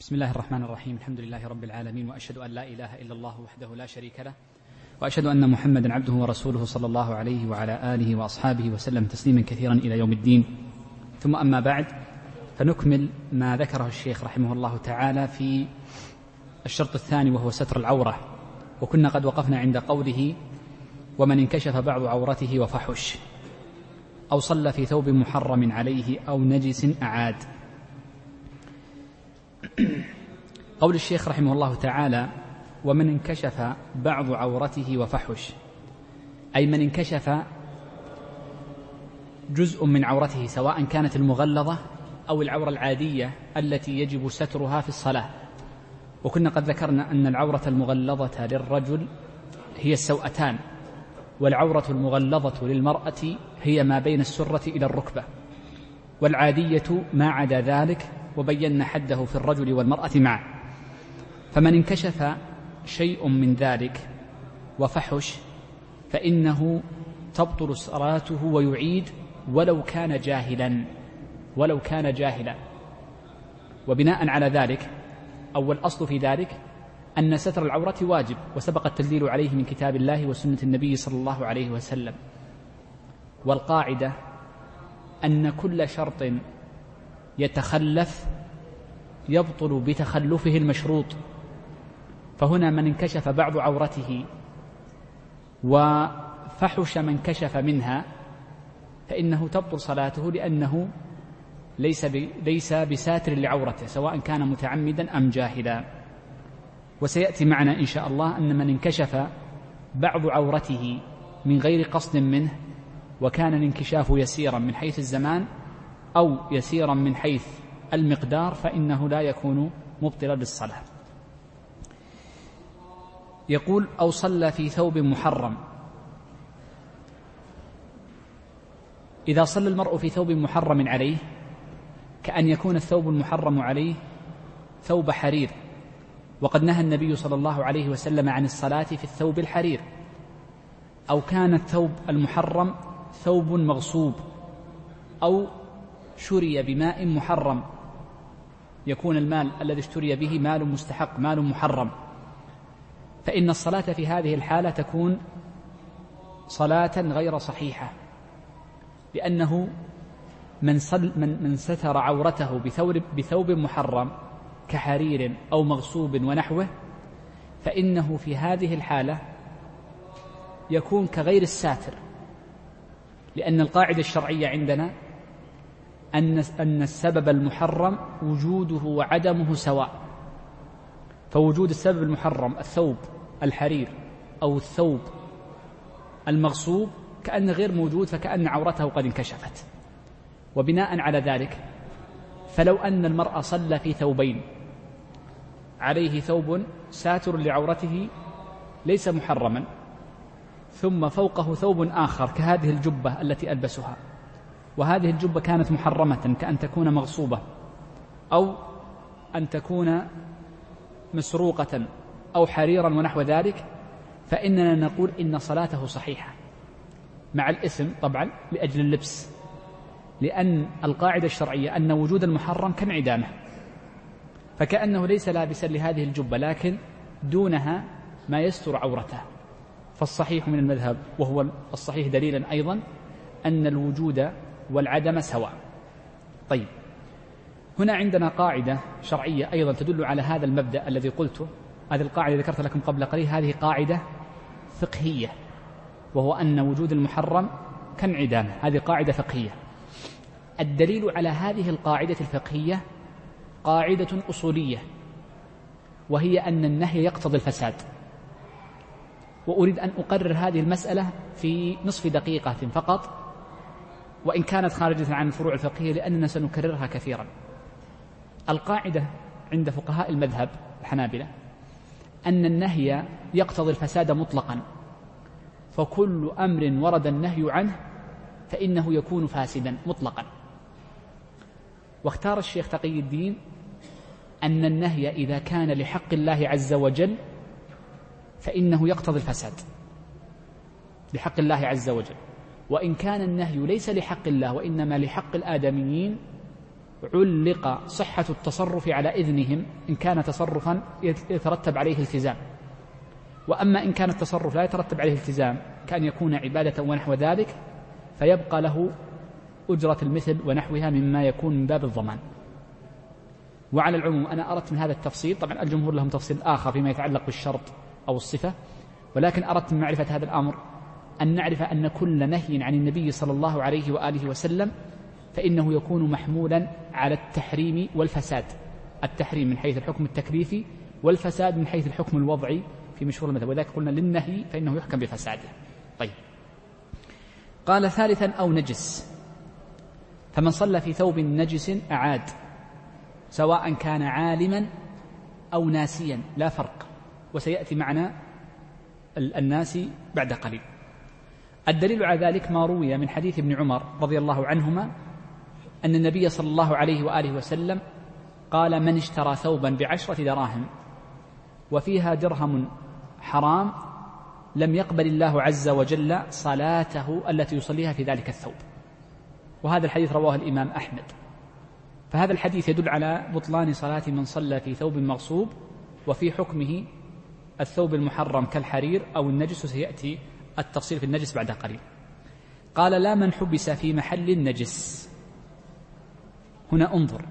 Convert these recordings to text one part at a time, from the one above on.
بسم الله الرحمن الرحيم. الحمد لله رب العالمين وأشهد أن لا إله إلا الله وحده لا شريك له وأشهد أن محمدا عبده ورسوله صلى الله عليه وعلى آله وأصحابه وسلم تسليما كثيرا إلى يوم الدين. ثم أما بعد فنكمل ما ذكره الشيخ رحمه الله تعالى في الشرط الثاني وهو ستر العورة. وكنا قد وقفنا عند قوله ومن انكشف بعض عورته وفحش. أو صلى في ثوب محرم عليه أو نجس أعاد. قول الشيخ رحمه الله تعالى ومن انكشف بعض عورته وفحش. أي من انكشف جزء من عورته سواء كانت المغلظة أو العورة العادية التي يجب سترها في الصلاة. وكنا قد ذكرنا أن العورة المغلظة للرجل هي السوأتان والعورة المغلظة للمرأة هي ما بين السرة إلى الركبة والعادية ما عدا ذلك وبينا حده في الرجل والمرأة معا. فمن انكشف شيء من ذلك وفحش فإنه تبطل صلاته ويعيد ولو كان جاهلا ولو كان جاهلا. وبناء على ذلك أو الأصل في ذلك أن ستر العورة واجب وسبق التدليل عليه من كتاب الله وسنة النبي صلى الله عليه وسلم. والقاعدة أن كل شرط يتخلف يبطل بتخلفه المشروط. فهنا من انكشف بعض عورته وفحش من كشف منها فإنه تبطل صلاته لأنه ليس ليس بساتر لعورته سواء كان متعمدا أم جاهلا. وسيأتي معنا إن شاء الله أن من انكشف بعض عورته من غير قصد منه وكان الانكشاف يسيرا من حيث الزمان أو يسيرا من حيث المقدار فإنه لا يكون مبطلا للصلاة. يقول أو صلى في ثوب محرم. إذا صلى المرء في ثوب محرم عليه كأن يكون الثوب المحرم عليه ثوب حرير. وقد نهى النبي صلى الله عليه وسلم عن الصلاة في الثوب الحرير. أو كان الثوب المحرم ثوب مغصوب أو شري بماء محرم. يكون المال الذي اشتري به مال مستحق مال محرم. فإن الصلاة في هذه الحالة تكون صلاة غير صحيحة. لأنه من, صل من, من ستر عورته بثوب, بثوب محرم كحرير أو مغصوب ونحوه فإنه في هذه الحالة يكون كغير الساتر. لأن القاعدة الشرعية عندنا أن أن السبب المحرم وجوده وعدمه سواء. فوجود السبب المحرم الثوب الحرير أو الثوب المغصوب كأن غير موجود فكأن عورته قد انكشفت. وبناء على ذلك فلو أن المرأة صلى في ثوبين عليه ثوب ساتر لعورته ليس محرما ثم فوقه ثوب آخر كهذه الجبة التي ألبسها. وهذه الجبة كانت محرمة كأن تكون مغصوبة أو أن تكون مسروقة أو حريرا ونحو ذلك فإننا نقول إن صلاته صحيحة مع الإثم طبعا لأجل اللبس لأن القاعدة الشرعية أن وجود المحرم كانعدامه فكأنه ليس لابسا لهذه الجبة لكن دونها ما يستر عورته. فالصحيح من المذهب وهو الصحيح دليلا أيضا أن الوجود والعدم سواء. طيب. هنا عندنا قاعدة شرعية أيضا تدل على هذا المبدأ الذي قلته. هذه القاعدة ذكرت لكم قبل قليل. هذه قاعدة فقهية وهو أن وجود المحرم كانعدامه هذه قاعدة فقهية. الدليل على هذه القاعدة الفقهية قاعدة أصولية وهي أن النهي يقتضي الفساد. وأريد أن أقرر هذه المسألة في نصف دقيقة فقط. وإن كانت خارجة عن الفروع الفقهية لأننا سنكررها كثيرا. القاعدة عند فقهاء المذهب الحنابلة أن النهي يقتضي الفساد مطلقا فكل أمر ورد النهي عنه فإنه يكون فاسدا مطلقا. واختار الشيخ تقي الدين أن النهي إذا كان لحق الله عز وجل فإنه يقتضي الفساد. لحق الله عز وجل. وإن كان النهي ليس لحق الله وإنما لحق الآدميين علق صحة التصرف على إذنهم إن كان تصرفا يترتب عليه التزام. وأما إن كان التصرف لا يترتب عليه التزام كأن يكون عبادة ونحو ذلك فيبقى له أجرة المثل ونحوها مما يكون من باب الضمان. وعلى العموم أنا أردت من هذا التفصيل طبعا الجمهور لهم تفصيل آخر فيما يتعلق بالشرط أو الصفة ولكن أردت من معرفة هذا الأمر أن نعرف أن كل نهي عن النبي صلى الله عليه وآله وسلم فإنه يكون محمولا على التحريم والفساد. التحريم من حيث الحكم التكليفي والفساد من حيث الحكم الوضعي في مشهور المذهب. وذلك قلنا للنهي فإنه يحكم بفساده. طيب. قال ثالثا أو نجس. فمن صلى في ثوب نجس أعاد سواء كان عالما أو ناسيا لا فرق. وسيأتي معنا الناس بعد قليل. الدليل على ذلك ما روي من حديث ابن عمر رضي الله عنهما أن النبي صلى الله عليه وآله وسلم قال من اشترى ثوبا بعشرة دراهم وفيها درهم حرام لم يقبل الله عز وجل صلاته التي يصليها في ذلك الثوب. وهذا الحديث رواه الإمام أحمد. فهذا الحديث يدل على بطلان صلاة من صلى في ثوب مغصوب وفي حكمه الثوب المحرم كالحرير أو النجس وسيأتي التفصيل في النجس بعد قليل. قال لا من حبس في محل النجس. هنا انظر.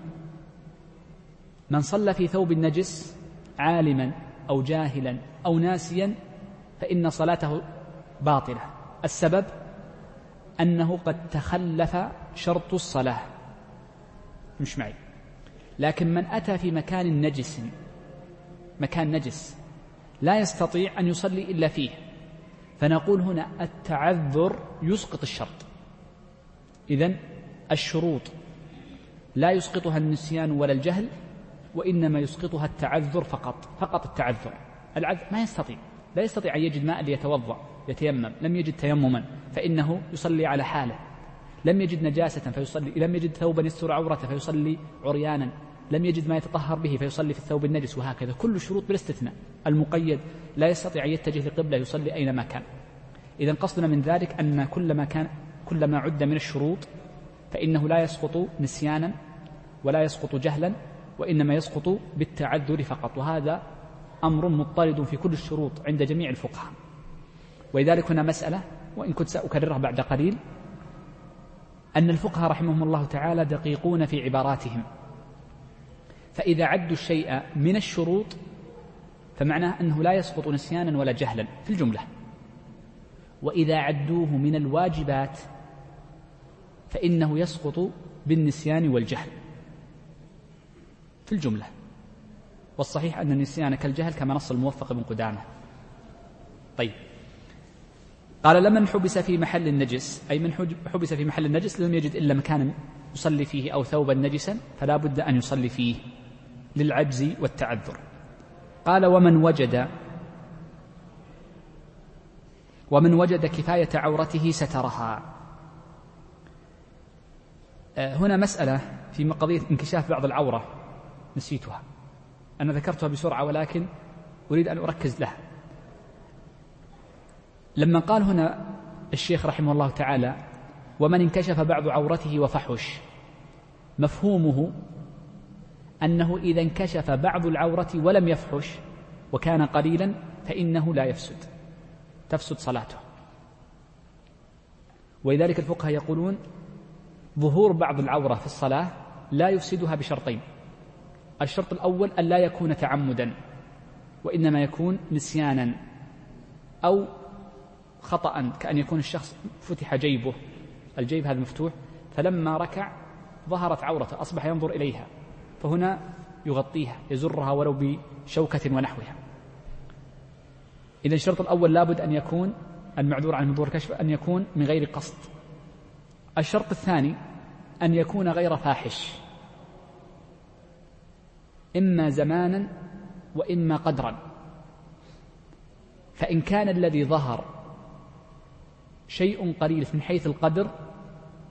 من صلى في ثوب النجس عالما أو جاهلا أو ناسيا فإن صلاته باطلة. السبب أنه قد تخلف شرط الصلاة. مش معي. لكن من أتى في مكان نجس مكان نجس لا يستطيع أن يصلي إلا فيه. فنقول هنا التعذر يسقط الشرط. إذن الشروط لا يسقطها النسيان ولا الجهل وإنما يسقطها التعذر فقط فقط التعذر. العذر ما يستطيع لا يستطيع أن يجد ماء ليتوضأ يتيمم لم يجد تيمما فإنه يصلي على حاله. لم يجد نجاسة فيصلي لم يجد ثوبا يستر عورته فيصلي عريانا. لم يجد ما يتطهر به فيصلي في الثوب النجس وهكذا. كل الشروط بالاستثناء المقيد لا يستطيع أن يتجه لقبلة يصلي أينما كان. إذا قصدنا من ذلك أن كل ما كان كل ما عد من الشروط فإنه لا يسقط نسيانا ولا يسقط جهلا وإنما يسقط بالتعذر فقط. وهذا أمر مضطرد في كل الشروط عند جميع الفقهاء. ولذلك هنا مسألة وإن كنت سأكررها بعد قليل أن الفقهاء رحمهم الله تعالى دقيقون في عباراتهم. فإذا عدوا الشيء من الشروط فمعناه أنه لا يسقط نسيانا ولا جهلا في الجملة. وإذا عدوه من الواجبات فإنه يسقط بالنسيان والجهل في الجملة. والصحيح أن النسيان كالجهل كما نص الموفق بن قدامة. طيب. قال لمن حبس في محل النجس. أي من حبس في محل النجس لم يجد إلا مكانا يصلي فيه أو ثوبا نجسا فلا بد أن يصلي فيه للعجز والتعذر. قال ومن وجد ومن وجد كفاية عورته سترها. آه، هنا مسألة في قضية انكشاف بعض العورة نسيتها. أنا ذكرتها بسرعة ولكن أريد أن أركز لها. لما قال هنا الشيخ رحمه الله تعالى ومن انكشف بعض عورته وفحش. مفهومه أنه إذا انكشف بعض العورة ولم يفحش وكان قليلا فإنه لا يفسد تفسد صلاته. ولذلك الفقهاء يقولون ظهور بعض العورة في الصلاة لا يفسدها بشرطين الشرط الأول أن لا يكون تعمدا وإنما يكون نسيانا أو خطأ كأن يكون الشخص فتح جيبه. الجيب هذا مفتوح. فلما ركع ظهرت عورته أصبح ينظر إليها. فهنا يغطيها يزرها ولو بشوكة ونحوها. إذا الشرط الأول لابد أن يكون المعذور عن حضور الكشف أن يكون من غير قصد. الشرط الثاني أن يكون غير فاحش. إما زمانا وإما قدرا. فإن كان الذي ظهر شيء قليل من حيث القدر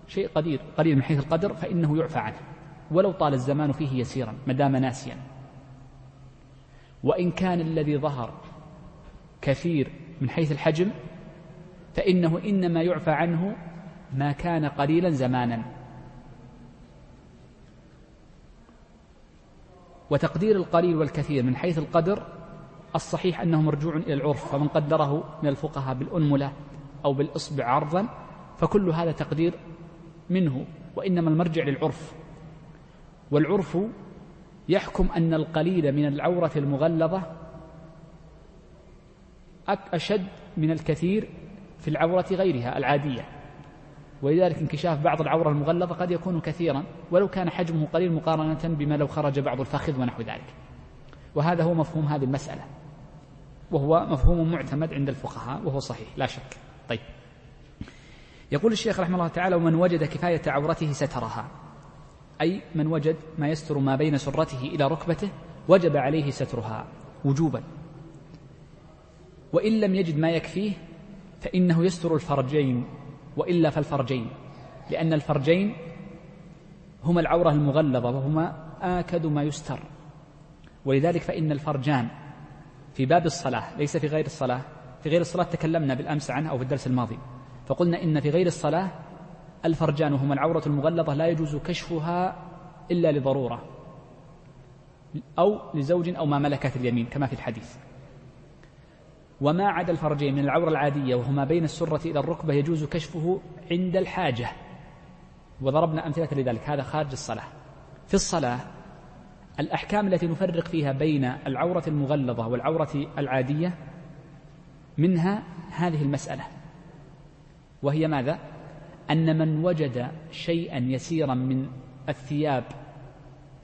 شيء قليل قليل من حيث القدر فإنه يعفى عنه. ولو طال الزمان فيه يسيرا ما دام ناسيا. وإن كان الذي ظهر كثير من حيث الحجم فإنه إنما يعفى عنه ما كان قليلا زمانا. وتقدير القليل والكثير من حيث القدر الصحيح أنه مرجوع إلى العرف فمن قدره من الفقهاء بالأنملة أو بالإصبع عرضا فكل هذا تقدير منه وإنما المرجع للعرف. والعرف يحكم أن القليل من العورة المغلظة أشد من الكثير في العورة غيرها العادية. ولذلك انكشاف بعض العورة المغلظة قد يكون كثيرا ولو كان حجمه قليل مقارنة بما لو خرج بعض الفخذ ونحو ذلك. وهذا هو مفهوم هذه المسألة وهو مفهوم معتمد عند الفقهاء وهو صحيح لا شك. طيب. يقول الشيخ رحمه الله تعالى ومن وجد كفاية عورته سترها. أي من وجد ما يستر ما بين سرته إلى ركبته وجب عليه سترها وجوبا. وإن لم يجد ما يكفيه فإنه يستر الفرجين وإلا فالفرجين لأن الفرجين هما العورة المغلظة وهما آكد ما يستر. ولذلك فإن الفرجان في باب الصلاة ليس في غير الصلاة في غير الصلاة تكلمنا بالأمس عنها أو في الدرس الماضي. فقلنا إن في غير الصلاة الفرجان وهما العورة المغلظة لا يجوز كشفها إلا لضرورة أو لزوج أو ما ملكت اليمين كما في الحديث. وما عدا الفرجين من العورة العادية وهما بين السرة إلى الركبة يجوز كشفه عند الحاجة. وضربنا أمثلة لذلك هذا خارج الصلاة. في الصلاة الأحكام التي نفرق فيها بين العورة المغلظة والعورة العادية منها هذه المسألة. وهي ماذا؟ أن من وجد شيئا يسيرا من الثياب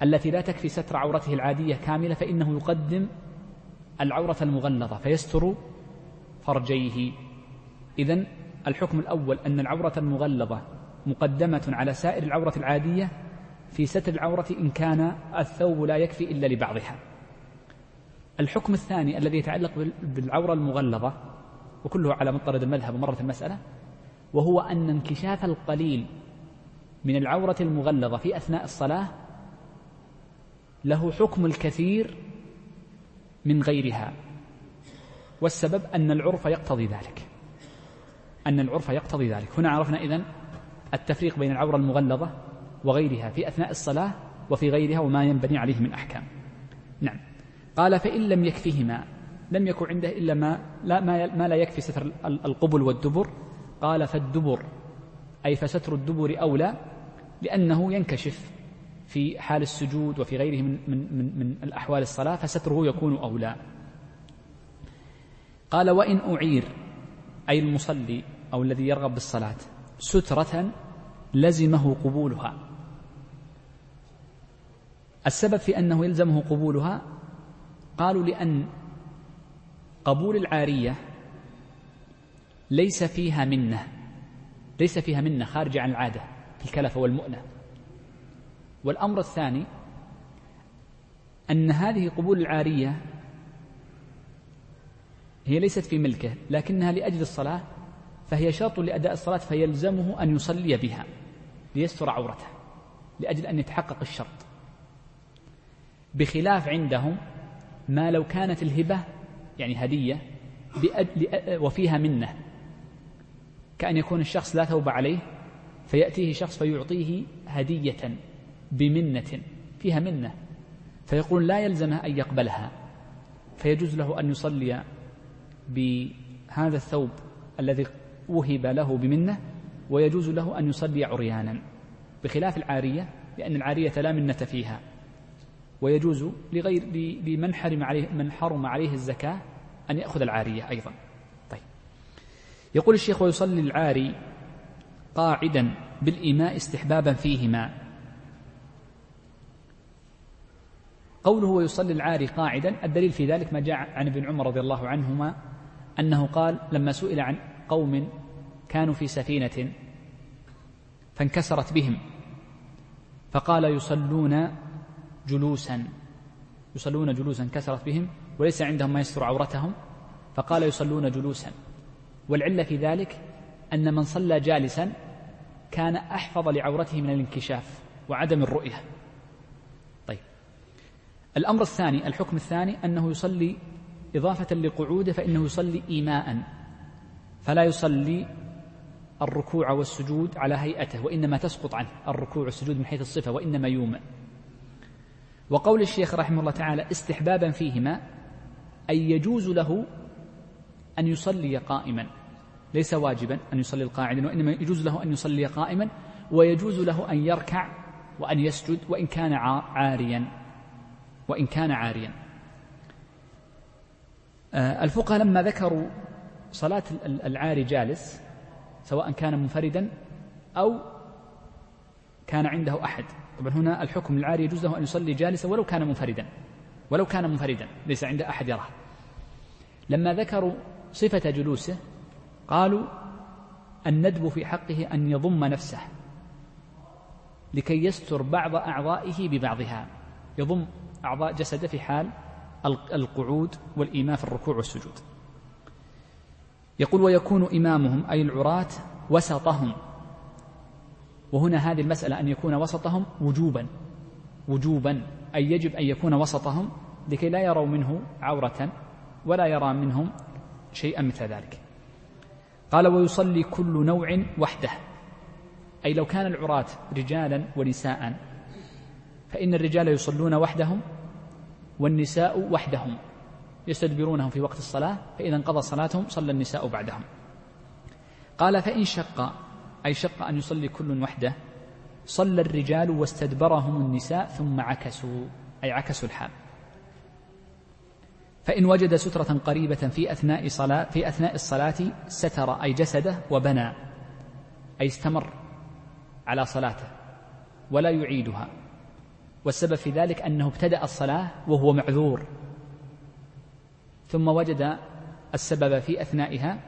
التي لا تكفي ستر عورته العادية كاملة فإنه يقدم العورة المغلظة فيستر فرجيه. إذا الحكم الأول أن العورة المغلظة مقدمة على سائر العورة العادية في ستر العورة إن كان الثوب لا يكفي إلا لبعضها. الحكم الثاني الذي يتعلق بالعورة المغلظة وكله على مطرد المذهب ومرة المسألة وهو أن انكشاف القليل من العورة المغلظة في أثناء الصلاة له حكم الكثير من غيرها. والسبب أن العرف يقتضي ذلك. أن العرف يقتضي ذلك. هنا عرفنا إذن التفريق بين العورة المغلظة وغيرها في أثناء الصلاة وفي غيرها وما ينبني عليه من أحكام. نعم. قال فإن لم يكفهما لم يكن عنده إلا ما لا, ما, ما لا يكفي ستر القبل والدبر. قال فالدبر أي فستر الدبر أولى لأنه ينكشف في حال السجود وفي غيره من, من, من, من الأحوال الصلاة فستره يكون أولى. قال وإن أعير أي المصلي أو الذي يرغب بالصلاة سترة لزمه قبولها. السبب في أنه يلزمه قبولها قالوا لأن قبول العارية ليس فيها منة ليس فيها منة خارجة عن العادة في الكلفة والمؤنة. والأمر الثاني أن هذه قبول العارية هي ليست في ملكه لكنها لأجل الصلاة فهي شرط لأداء الصلاة فيلزمه أن يصلي بها ليستر عورته لأجل أن يتحقق الشرط. بخلاف عندهم ما لو كانت الهبة يعني هدية وفيها منة. كأن يكون الشخص لا ثوب عليه فيأتيه شخص فيعطيه هدية بمنة فيها منة. فيقول لا يلزمه أن يقبلها. فيجوز له أن يصلي بهذا الثوب الذي وهب له بمنة ويجوز له أن يصلي عريانا. بخلاف العارية لأن العارية لا منة فيها. ويجوز لغير لمن حرم عليه من حرم عليه الزكاة أن يأخذ العارية أيضا. طيب. يقول الشيخ ويصلي العاري قاعدا بالإيماء استحبابا فيهما. قوله ويصلي العاري قاعدا الدليل في ذلك ما جاء عن ابن عمر رضي الله عنهما أنه قال لما سئل عن قوم كانوا في سفينة فانكسرت بهم فقال يصلون جلوسا يصلون جلوسا كسرت بهم وليس عندهم ما يستر عورتهم فقال يصلون جلوسا. والعلة في ذلك أن من صلى جالسا كان أحفظ لعورته من الانكشاف وعدم الرؤية. طيب. الأمر الثاني الحكم الثاني أنه يصلي إضافة لقعوده فإنه يصلي إيماء. فلا يصلي الركوع والسجود على هيئته وإنما تسقط عنه الركوع والسجود من حيث الصفة وإنما يومئ. وقول الشيخ رحمه الله تعالى استحبابا فيهما أي يجوز له أن يصلي قائما ليس واجبا أن يصلي قاعدا وإنما يجوز له أن يصلي قائما ويجوز له أن يركع وأن يسجد وإن كان عاريا وإن كان عاريا. آه، الفقهاء لما ذكروا صلاة العاري جالس سواء كان منفردا أو كان عنده أحد طبعا هنا الحكم العاري يجوز له أن يصلي جالسا ولو كان منفردا ولو كان منفردا ليس عنده أحد يراه لما ذكروا صفة جلوسه قالوا الندب في حقه أن يضم نفسه لكي يستر بعض أعضائه ببعضها. يضم أعضاء جسده في حال القعود والإيمان في الركوع والسجود. يقول ويكون إمامهم أي العراة وسطهم وهنا هذه المسألة أن يكون وسطهم وجوبا وجوبا أي يجب أن يكون وسطهم لكي لا يروا منه عورة ولا يرى منهم شيئا مثل ذلك. قال ويصلي كل نوع وحده. أي لو كان العراة رجالا ونساء فإن الرجال يصلون وحدهم والنساء وحدهم. يستدبرونهم في وقت الصلاة فإذا انقضى صلاتهم صلى النساء بعدهم. قال فإن شق أي شق أن يصلي كل وحده. صلى الرجال واستدبرهم النساء ثم عكسوا أي عكسوا الحال. فإن وجد سترة قريبة في أثناء صلاة في أثناء الصلاة ستر أي جسده وبنى أي استمر على صلاته ولا يعيدها. والسبب في ذلك أنه ابتدأ الصلاة وهو معذور. ثم وجد السبب في أثنائها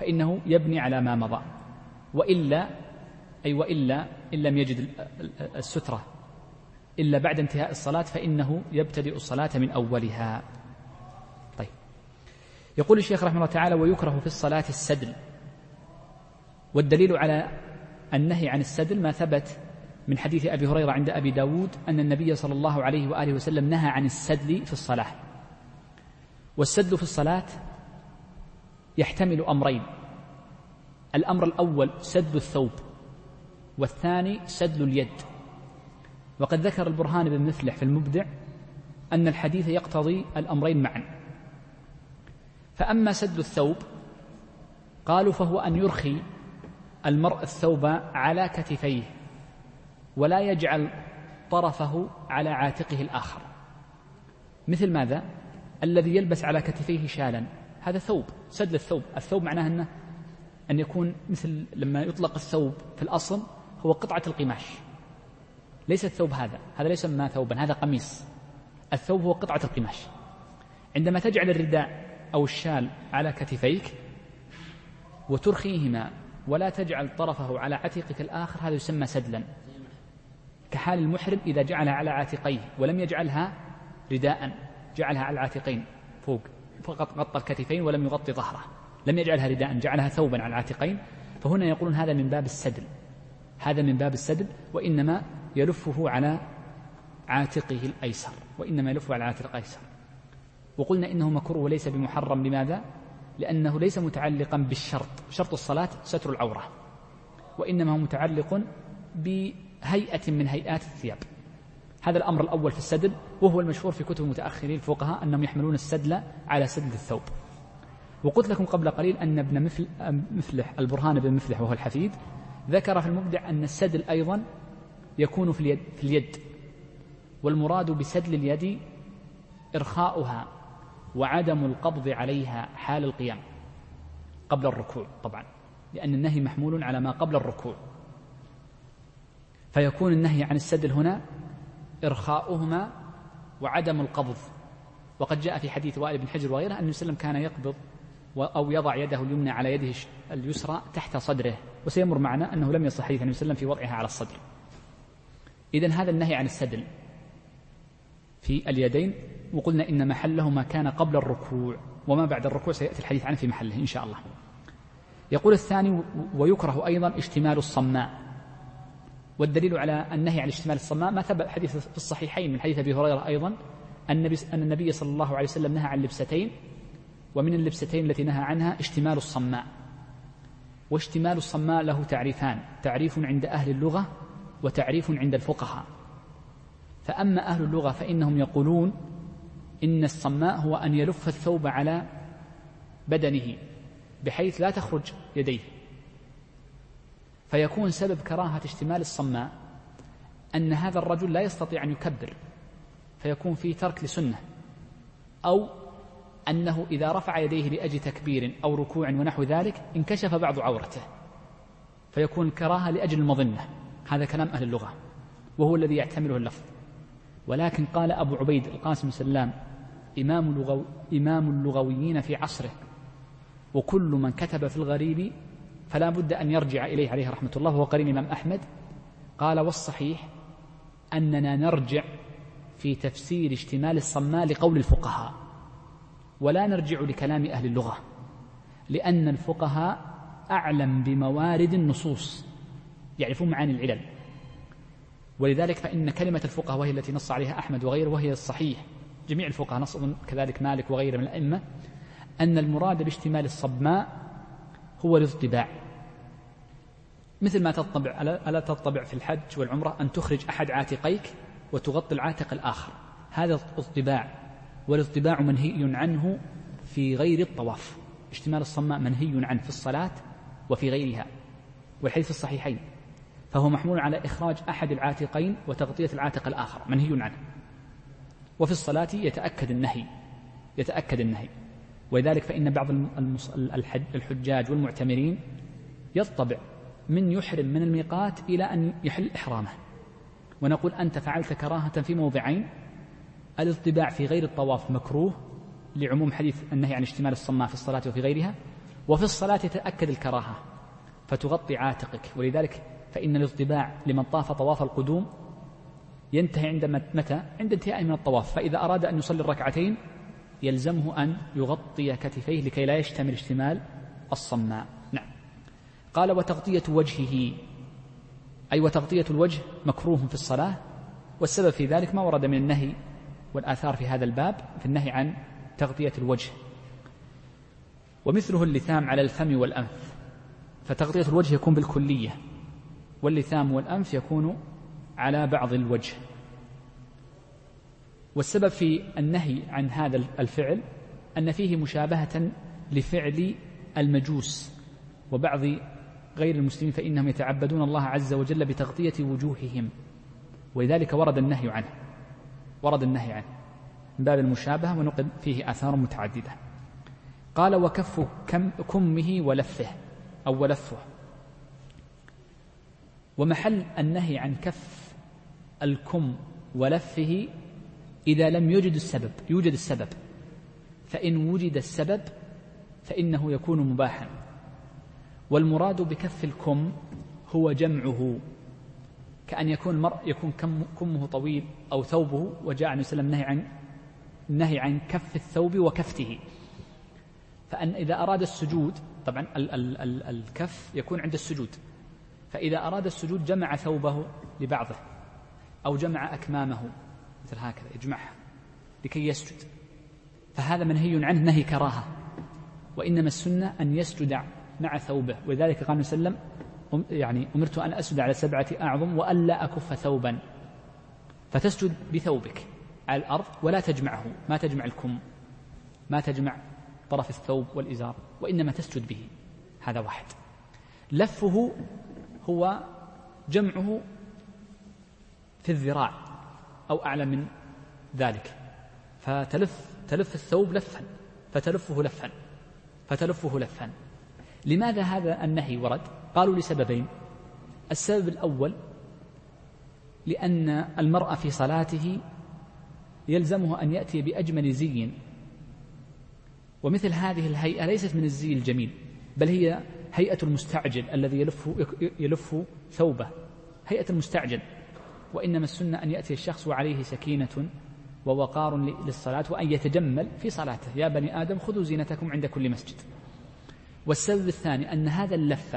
فإنه يبني على ما مضى. وإلا أي وإلا إن لم يجد السترة. إلا بعد انتهاء الصلاة فإنه يبتدئ الصلاة من أولها. طيب. يقول الشيخ رحمه الله تعالى ويكره في الصلاة السدل. والدليل على النهي عن السدل ما ثبت من حديث أبي هريرة عند أبي داود أن النبي صلى الله عليه وآله وسلم نهى عن السدل في الصلاة. والسدل في الصلاة يحتمل أمرين. الأمر الأول سد الثوب والثاني سدل اليد. وقد ذكر البرهان بن مفلح في المبدع أن الحديث يقتضي الأمرين معا. فأما سد الثوب قالوا فهو أن يرخي المرء الثوب على كتفيه ولا يجعل طرفه على عاتقه الآخر. مثل ماذا؟ الذي يلبس على كتفيه شالا. هذا ثوب سد الثوب. الثوب معناه أنه أن يكون مثل لما يطلق الثوب في الأصل هو قطعة القماش. ليس الثوب هذا هذا ليس ما ثوبا هذا قميص. الثوب هو قطعة القماش. عندما تجعل الرداء أو الشال على كتفيك وترخيهما ولا تجعل طرفه على عتيقك الآخر هذا يسمى سدلا. كحال المحرم إذا جعلها على عاتقيه ولم يجعلها رداء جعلها على العاتقين فوق فقط غطى الكتفين ولم يغطي ظهره. لم يجعلها رداء جعلها ثوبا على العاتقين. فهنا يقولون هذا من باب السدل. هذا من باب السدل وإنما يلفه على عاتقه الأيسر وإنما يلفه على عاتق الأيسر. وقلنا إنه مكروه وليس بمحرم. لماذا؟ لأنه ليس متعلقا بالشرط. شرط الصلاة ستر العورة وإنما هو متعلق بهيئة من هيئات الثياب. هذا الأمر الأول في السدل وهو المشهور في كتب المتأخرين الفقهاء أنهم يحملون السدل على سدل الثوب. وقلت لكم قبل قليل أن ابن مفلح البرهان بن مفلح وهو الحفيد ذكر في المبدع أن السدل أيضا يكون في اليد, في اليد والمراد بسدل اليد إرخاؤها وعدم القبض عليها حال القيام قبل الركوع طبعا لأن النهي محمول على ما قبل الركوع. فيكون النهي عن السدل هنا إرخاؤهما وعدم القبض. وقد جاء في حديث وائل بن حجر وغيره أن وسلم كان يقبض أو يضع يده اليمنى على يده اليسرى تحت صدره. وسيمر معنا أنه لم يصح حديث النبي صلى الله عليه وسلم في وضعها على الصدر. إذا هذا النهي عن السدل في اليدين. وقلنا إن محله ما كان قبل الركوع. وما بعد الركوع سيأتي الحديث عنه في محله إن شاء الله. يقول الثاني ويكره أيضا اشتمال الصماء. والدليل على النهي عن اشتمال الصماء ما ثبت حديث في الصحيحين من حديث أبي هريرة أيضا أن النبي صلى الله عليه وسلم نهى عن لبستين. ومن اللبستين التي نهى عنها اشتمال الصماء. واشتمال الصماء له تعريفان تعريف عند أهل اللغة وتعريف عند الفقهاء. فأما أهل اللغة فإنهم يقولون إن الصماء هو أن يلف الثوب على بدنه بحيث لا تخرج يديه. فيكون سبب كراهة اشتمال الصماء أن هذا الرجل لا يستطيع أن يكبر فيكون في ترك لسنة أو أنه إذا رفع يديه لأجل تكبير أو ركوع ونحو ذلك انكشف بعض عورته فيكون كراهة لأجل المظنة. هذا كلام أهل اللغة وهو الذي يعتمله اللفظ. ولكن قال أبو عبيد القاسم سلام إمام, اللغو إمام اللغويين في عصره وكل من كتب في الغريب فلا بد أن يرجع إليه عليه رحمة الله. وهو قرين الإمام أحمد. قال والصحيح أننا نرجع في تفسير اشتمال الصماء لقول الفقهاء. ولا نرجع لكلام أهل اللغة لأن الفقهاء أعلم بموارد النصوص يعرفون معاني العلل. ولذلك فإن كلمة الفقهاء وهي التي نص عليها أحمد وغيره وهي الصحيح. جميع الفقهاء نص كذلك مالك وغيره من الأئمة أن المراد باشتمال الصبماء هو الاضطباع مثل ما تطبع ألا تطبع في الحج والعمرة أن تخرج أحد عاتقيك وتغطي العاتق الآخر. هذا اضطباع والاضطباع منهي عنه في غير الطواف. اشتمال الصماء منهي عنه في الصلاة وفي غيرها والحديث الصحيحين. فهو محمول على إخراج أحد العاتقين وتغطية العاتق الآخر منهي عنه. وفي الصلاة يتأكد النهي يتأكد النهي. ولذلك فإن بعض الحجاج والمعتمرين يطبع من يحرم من الميقات إلى أن يحل إحرامه. ونقول أنت فعلت كراهة في موضعين الاطباع في غير الطواف مكروه لعموم حديث النهي عن اشتمال الصماء في الصلاة وفي غيرها وفي الصلاة يتأكد الكراهة فتغطي عاتقك. ولذلك فإن الاطباع لمن طاف طواف القدوم ينتهي عند متى؟ عند انتهائه من الطواف. فإذا أراد أن يصلي الركعتين يلزمه أن يغطي كتفيه لكي لا يشتمل اشتمال الصماء. نعم. قال وتغطية وجهه. أي وتغطية الوجه مكروه في الصلاة والسبب في ذلك ما ورد من النهي والآثار في هذا الباب في النهي عن تغطية الوجه. ومثله اللثام على الفم والأنف. فتغطية الوجه يكون بالكلية واللثام والأنف يكون على بعض الوجه. والسبب في النهي عن هذا الفعل أن فيه مشابهة لفعل المجوس وبعض غير المسلمين فإنهم يتعبدون الله عز وجل بتغطية وجوههم ولذلك ورد النهي عنه. ورد النهي عنه من باب المشابهة ونقل فيه آثار متعددة. قال وكف كم كمه ولفه أو ولفه. ومحل النهي عن كف الكم ولفه إذا لم يوجد السبب يوجد السبب. فإن وجد السبب فإنه يكون مباحا. والمراد بكف الكم هو جمعه. كأن يكون المرء يكون كم كمه طويل أو ثوبه وجاء عن وسلم النهي عن النهي عن كف الثوب وكفته. فأن إذا أراد السجود طبعا ال ال ال الكف يكون عند السجود. فإذا أراد السجود جمع ثوبه لبعضه أو جمع أكمامه مثل هكذا يجمعها لكي يسجد. فهذا منهي عنه نهي كراهة. وإنما السنة أن يسجد مع ثوبه. ولذلك قال وسلم يعني أمرت أن أسجد على سبعة أعظم وألا أكف ثوبا. فتسجد بثوبك على الأرض ولا تجمعه. ما تجمع الكم. ما تجمع طرف الثوب والإزار. وإنما تسجد به. هذا واحد. لفه هو جمعه في الذراع أو أعلى من ذلك. فتلف تلف الثوب لفا. فتلفه لفا. فتلفه لفا. لماذا هذا النهي ورد؟ قالوا لسببين. السبب الأول لأن المرأة في صلاته يلزمه أن يأتي بأجمل زي ومثل هذه الهيئة ليست من الزي الجميل بل هي هيئة المستعجل الذي يلف يلف ثوبه. هيئة المستعجل. وإنما السنة أن يأتي الشخص وعليه سكينة ووقار للصلاة وأن يتجمل في صلاته. يا بني آدم خذوا زينتكم عند كل مسجد. والسبب الثاني أن هذا اللف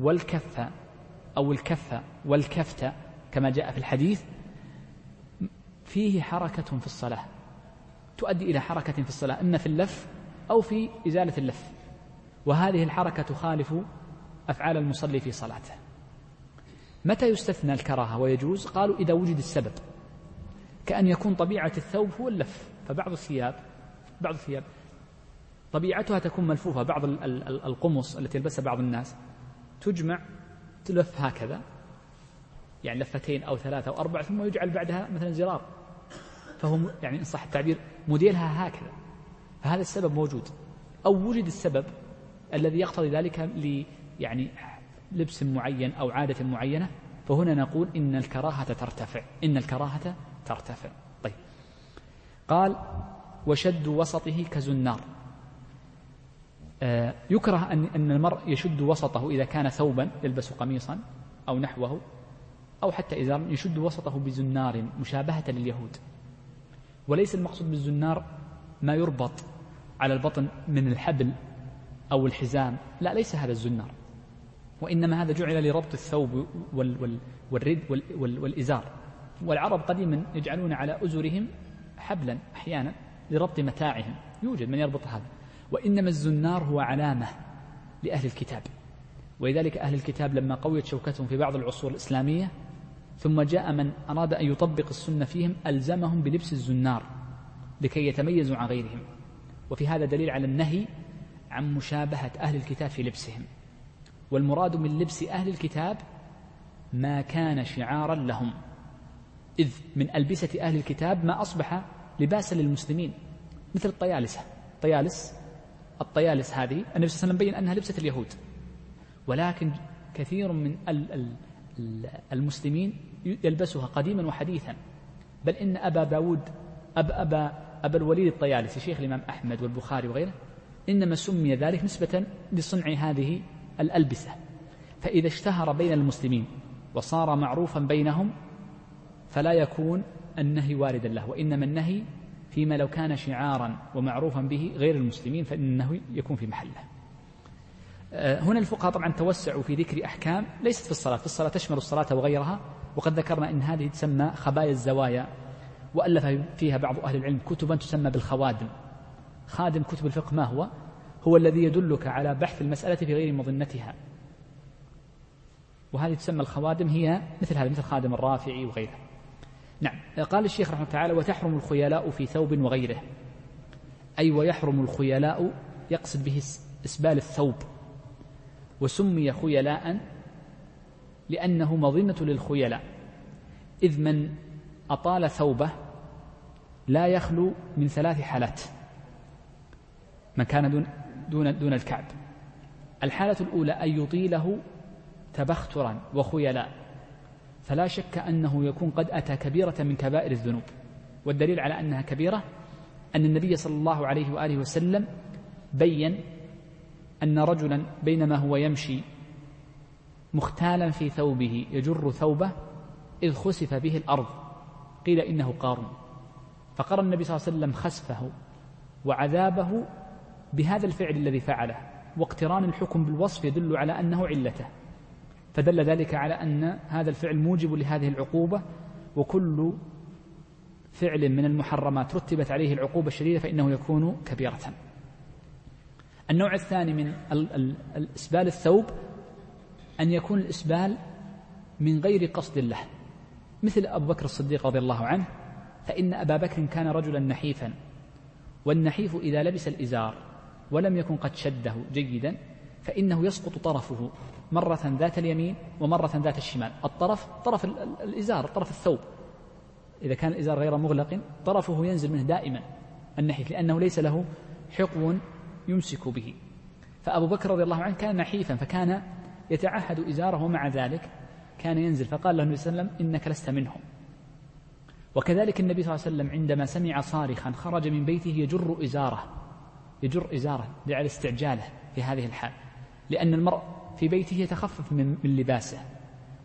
والكف أو الكف والكفت كما جاء في الحديث فيه حركة في الصلاة. تؤدي إلى حركة في الصلاة إما في اللف أو في إزالة اللف. وهذه الحركة تخالف أفعال المصلي في صلاته. متى يستثنى الكراهة ويجوز؟ قالوا إذا وجد السبب. كأن يكون طبيعة الثوب هو اللف فبعض الثياب بعض الثياب طبيعتها تكون ملفوفة بعض القمص التي يلبسها بعض الناس. تجمع تلف هكذا يعني لفتين أو ثلاثة أو أربعة ثم يجعل بعدها مثلا زرار. فهو يعني إن صح التعبير موديلها هكذا. فهذا السبب موجود. أو وجد السبب الذي يقتضي ذلك ل يعني لبس معين أو عادة معينة فهنا نقول إن الكراهة ترتفع إن الكراهة ترتفع. طيب. قال وشد وسطه كزنار. يكره أن أن المرء يشد وسطه إذا كان ثوبا يلبس قميصا أو نحوه أو حتى إذا يشد وسطه بزنار مشابهة لليهود. وليس المقصود بالزنار ما يربط على البطن من الحبل أو الحزام لا ليس هذا الزنار. وإنما هذا جعل لربط الثوب وال والرد والإزار. والعرب قديما يجعلون على أزرهم حبلا أحيانا لربط متاعهم. يوجد من يربط هذا. وإنما الزنار هو علامة لأهل الكتاب. ولذلك أهل الكتاب لما قويت شوكتهم في بعض العصور الإسلامية ثم جاء من أراد أن يطبق السنة فيهم ألزمهم بلبس الزنار لكي يتميزوا عن غيرهم. وفي هذا دليل على النهي عن مشابهة أهل الكتاب في لبسهم. والمراد من لبس أهل الكتاب ما كان شعارا لهم. إذ من ألبسة أهل الكتاب ما أصبح لباسا للمسلمين مثل الطيالسة. طيالس الطيالس هذه النبي صلى الله عليه وسلم بين أنها لبسة اليهود. ولكن كثير من المسلمين يلبسها قديما وحديثا. بل إن أبا داود أب أبا أبا الوليد الطيالسي شيخ الإمام أحمد والبخاري وغيره إنما سمي ذلك نسبة لصنع هذه الألبسة. فإذا اشتهر بين المسلمين وصار معروفا بينهم فلا يكون النهي واردا له وإنما النهي فيما لو كان شعارا ومعروفا به غير المسلمين فإنه يكون في محله. آه، هنا الفقهاء طبعا توسعوا في ذكر أحكام ليست في الصلاة. في الصلاة تشمل الصلاة وغيرها. وقد ذكرنا أن هذه تسمى خبايا الزوايا وألف فيها بعض أهل العلم كتبا تسمى بالخوادم. خادم كتب الفقه ما هو؟ هو الذي يدلك على بحث المسألة في غير مظنتها. وهذه تسمى الخوادم هي مثل هذا مثل خادم الرافعي وغيره نعم. قال الشيخ رحمه الله تعالى وتحرم الخيلاء في ثوب وغيره. أي ويحرم الخيلاء يقصد به إسبال الثوب. وسمي خيلاء لأنه مظنة للخيلاء. إذ من أطال ثوبه لا يخلو من ثلاث حالات. من كان دون دون دون الكعب. الحالة الأولى أن يطيله تبخترا وخيلاء. فلا شك أنه يكون قد أتى كبيرة من كبائر الذنوب. والدليل على أنها كبيرة أن النبي صلى الله عليه وآله وسلم بين أن رجلا بينما هو يمشي مختالا في ثوبه يجر ثوبه إذ خسف به الأرض. قيل إنه قارون فقرأ النبي صلى الله عليه وسلم خسفه وعذابه بهذا الفعل الذي فعله. واقتران الحكم بالوصف يدل على أنه علته. فدل ذلك على أن هذا الفعل موجب لهذه العقوبة وكل فعل من المحرمات رتبت عليه العقوبة الشديدة فإنه يكون كبيرة. النوع الثاني من الإسبال الثوب أن يكون الإسبال من غير قصد له مثل أبو بكر الصديق رضي الله عنه فإن أبا بكر كان رجلا نحيفا والنحيف إذا لبس الإزار ولم يكن قد شده جيدا فإنه يسقط طرفه. مرة ذات اليمين ومرة ذات الشمال. الطرف طرف الإزار طرف الثوب. إذا كان الإزار غير مغلق طرفه ينزل منه دائما النحيف لأنه ليس له حقو يمسك به. فأبو بكر رضي الله عنه كان نحيفا فكان يتعهد إزاره ومع ذلك. كان ينزل فقال له النبي صلى الله عليه وسلم إنك لست منهم. وكذلك النبي صلى الله عليه وسلم عندما سمع صارخا خرج من بيته يجر إزاره يجر إزاره لعل استعجاله في هذه الحال. لأن المرء في بيته يتخفف من, لباسه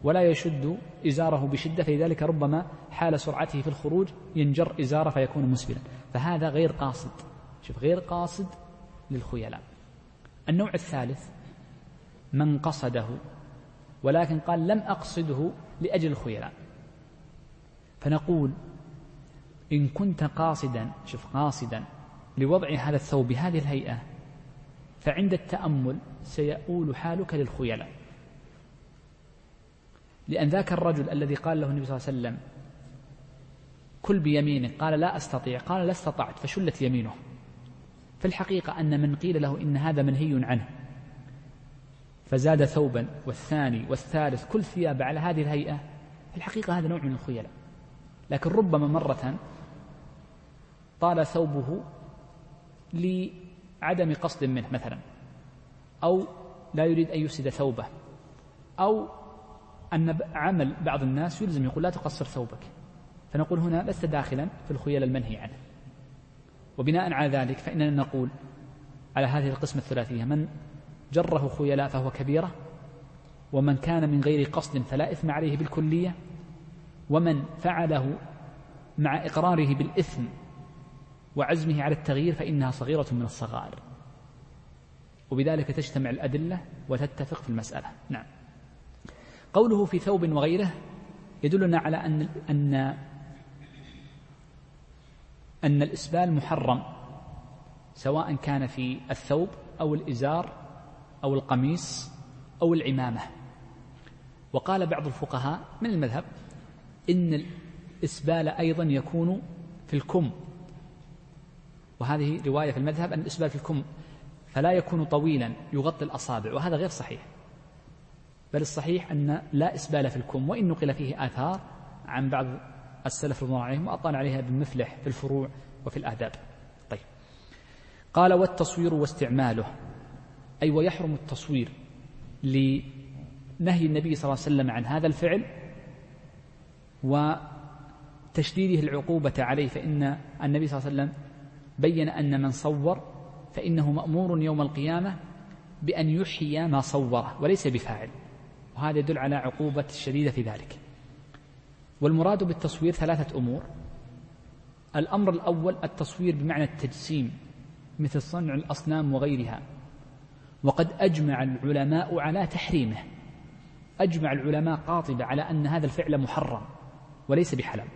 ولا يشد إزاره بشدة فلذلك ربما حال سرعته في الخروج ينجر إزاره فيكون مسبلا. فهذا غير قاصد. شوف غير قاصد للخيلاء. النوع الثالث من قصده ولكن قال لم أقصده لأجل الخيلاء. فنقول إن كنت قاصدا شوف قاصدا لوضع هذا الثوب بهذه الهيئة فعند التأمل سيؤول حالك للخيلاء. لأن ذاك الرجل الذي قال له النبي صلى الله عليه وسلم كل بيمينك قال لا أستطيع قال لا استطعت فشلت يمينه. في الحقيقة أن من قيل له إن هذا منهي عنه. فزاد ثوبا والثاني والثالث كل ثياب على هذه الهيئة في الحقيقة هذا نوع من الخيلاء. لكن ربما مرة طال ثوبه لعدم قصد منه مثلا أو لا يريد أن يفسد ثوبه أو أن عمل بعض الناس يلزم يقول لا تقصر ثوبك. فنقول هنا لست داخلا في الخيل المنهي عنه. وبناء على ذلك فإننا نقول على هذه القسمة الثلاثية من جره خيلاء فهو كبيرة ومن كان من غير قصد فلا إثم عليه بالكلية ومن فعله مع إقراره بالإثم وعزمه على التغيير فإنها صغيرة من الصغائر وبذلك تجتمع الأدلة وتتفق في المسألة. نعم. قوله في ثوب وغيره يدلنا على أن أن أن الإسبال محرم سواء كان في الثوب أو الإزار أو القميص أو العمامة. وقال بعض الفقهاء من المذهب إن الإسبال أيضا يكون في الكم. وهذه رواية في المذهب أن الإسبال في الكم فلا يكون طويلا يغطي الأصابع وهذا غير صحيح. بل الصحيح أن لا إسبال في الكم وإن نقل فيه آثار عن بعض السلف رضوان عليهم وأطال عليها بالمفلح في الفروع وفي الآداب. طيب. قال والتصوير واستعماله. أي ويحرم التصوير لنهي النبي صلى الله عليه وسلم عن هذا الفعل وتشديده العقوبة عليه فإن النبي صلى الله عليه وسلم بين أن من صور فإنه مأمور يوم القيامة بأن يحيي ما صوره وليس بفاعل وهذا يدل على عقوبة الشديدة في ذلك. والمراد بالتصوير ثلاثة أمور. الأمر الأول التصوير بمعنى التجسيم مثل صنع الأصنام وغيرها. وقد أجمع العلماء على تحريمه. أجمع العلماء قاطبة على أن هذا الفعل محرم وليس بحلال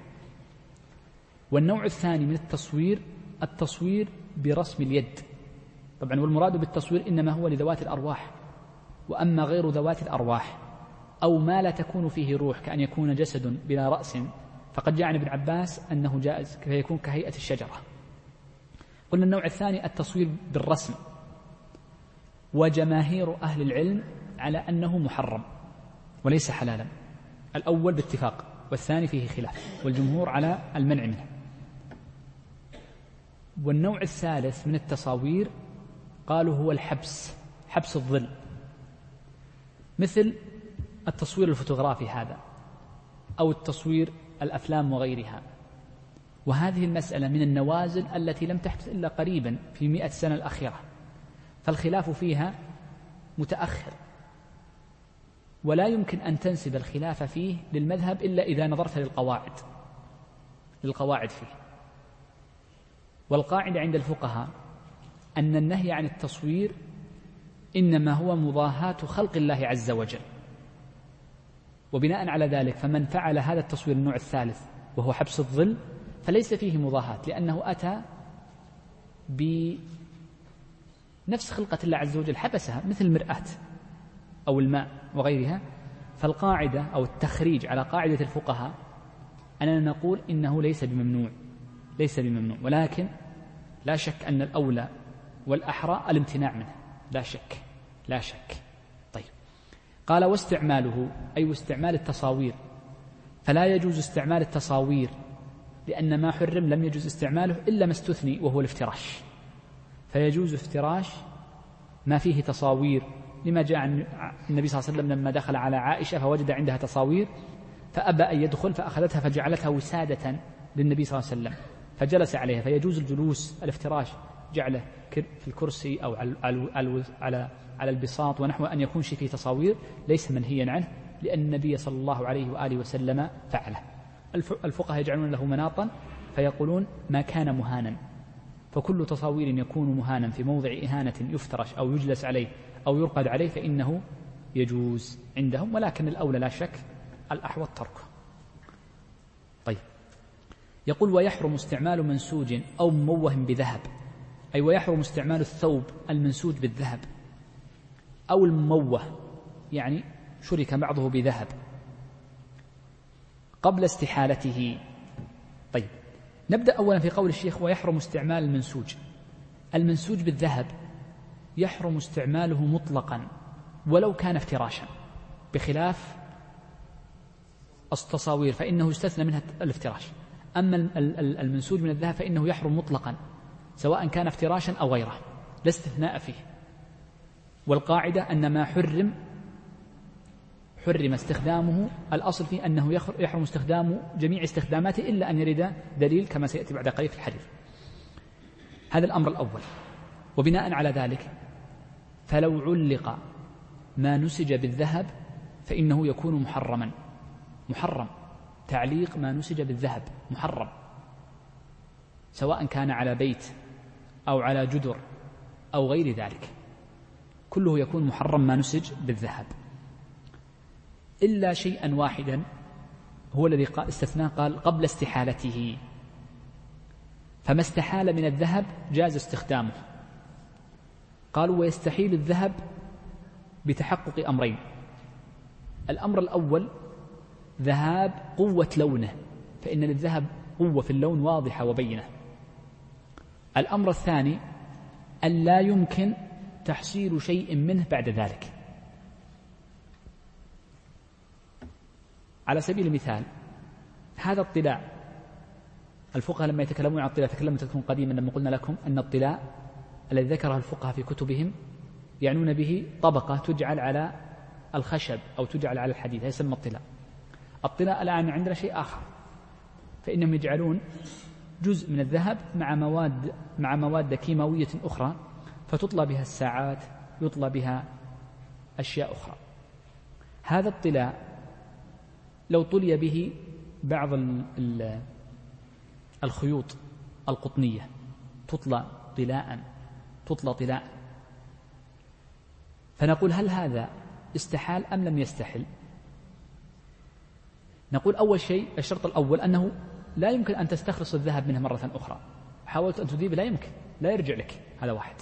والنوع الثاني من التصوير التصوير برسم اليد. طبعا والمراد بالتصوير إنما هو لذوات الأرواح وأما غير ذوات الأرواح أو ما لا تكون فيه روح كأن يكون جسد بلا رأس. فقد جاء عن ابن عباس أنه جائز فيكون كهيئة الشجرة. قلنا النوع الثاني التصوير بالرسم. وجماهير أهل العلم على أنه محرم وليس حلالا. الأول باتفاق والثاني فيه خلاف والجمهور على المنع منه. والنوع الثالث من التصاوير قالوا هو الحبس حبس الظل. مثل التصوير الفوتوغرافي هذا أو التصوير الأفلام وغيرها. وهذه المسألة من النوازل التي لم تحدث إلا قريبا في مئة سنة الأخيرة. فالخلاف فيها متأخر. ولا يمكن أن تنسب الخلاف فيه للمذهب إلا إذا نظرت للقواعد للقواعد فيه. والقاعدة عند الفقهاء أن النهي عن التصوير إنما هو مضاهاة خلق الله عز وجل. وبناء على ذلك فمن فعل هذا التصوير النوع الثالث وهو حبس الظل فليس فيه مضاهاة لأنه أتى بنفس خلقة الله عز وجل حبسها مثل المرآة أو الماء وغيرها. فالقاعدة أو التخريج على قاعدة الفقهاء أننا نقول إنه ليس بممنوع. ليس بممنوع. ولكن لا شك أن الأولى والأحرى الامتناع منه. لا شك. لا شك. طيب. قال واستعماله أي واستعمال التصاوير. فلا يجوز استعمال التصاوير لأن ما حرم لم يجوز استعماله إلا ما استثني وهو الافتراش. فيجوز افتراش ما فيه تصاوير. لما جاء عن النبي صلى الله عليه وسلم لما دخل على عائشة فوجد عندها تصاوير فأبى أن يدخل فأخذتها فجعلتها وسادة للنبي صلى الله عليه وسلم. فجلس عليها فيجوز الجلوس الافتراش جعله في الكرسي أو على على على البساط ونحو أن يكون شيء فيه تصاوير ليس منهيا عنه لأن النبي صلى الله عليه وآله وسلم فعله. الفقهاء يجعلون له مناطا فيقولون ما كان مهانا. فكل تصاوير يكون مهانا في موضع إهانة يفترش أو يجلس عليه أو يرقد عليه فإنه يجوز عندهم ولكن الأولى لا شك الأحوط تركه. يقول ويحرم استعمال منسوج أو مموه بذهب. أي ويحرم استعمال الثوب المنسوج بالذهب. أو المموه يعني شرك بعضه بذهب. قبل استحالته. طيب. نبدأ أولا في قول الشيخ ويحرم استعمال المنسوج. المنسوج بالذهب يحرم استعماله مطلقا ولو كان افتراشا. بخلاف التصاوير فإنه يستثنى منها الافتراش. أما المنسوج من الذهب فإنه يحرم مطلقا سواء كان افتراشا أو غيره لا استثناء فيه. والقاعدة أن ما حرم حرم استخدامه الأصل فيه أنه يحرم استخدام جميع استخداماته إلا أن يرد دليل كما سيأتي بعد قليل في الحديث. هذا الأمر الأول. وبناء على ذلك فلو علق ما نسج بالذهب فإنه يكون محرما. محرم. تعليق ما نسج بالذهب محرم. سواء كان على بيت أو على جدر أو غير ذلك. كله يكون محرم ما نسج بالذهب. إلا شيئا واحدا هو الذي استثناه قال قبل استحالته. فما استحال من الذهب جاز استخدامه. قالوا ويستحيل الذهب بتحقق أمرين. الأمر الأول ذهاب قوة لونه فإن للذهب قوة في اللون واضحة وبينة. الأمر الثاني أن لا يمكن تحصيل شيء منه بعد ذلك. على سبيل المثال هذا الطلاء الفقهاء لما يتكلمون عن الطلاء تكلمت لكم قديما لما قلنا لكم أن الطلاء الذي ذكره الفقهاء في كتبهم يعنون به طبقة تجعل على الخشب أو تجعل على الحديد هذا يسمى الطلاء. الطلاء الآن عندنا شيء آخر. فإنهم يجعلون جزء من الذهب مع مواد مع مواد كيماوية أخرى فتطلى بها الساعات يطلى بها أشياء أخرى. هذا الطلاء لو طلي به بعض الخيوط القطنية تطلى طلاء تطلى طلاء. فنقول هل هذا استحال أم لم يستحل؟ نقول أول شيء الشرط الأول أنه لا يمكن أن تستخلص الذهب منه مرة أخرى. حاولت أن تذيب لا يمكن لا يرجع لك هذا واحد.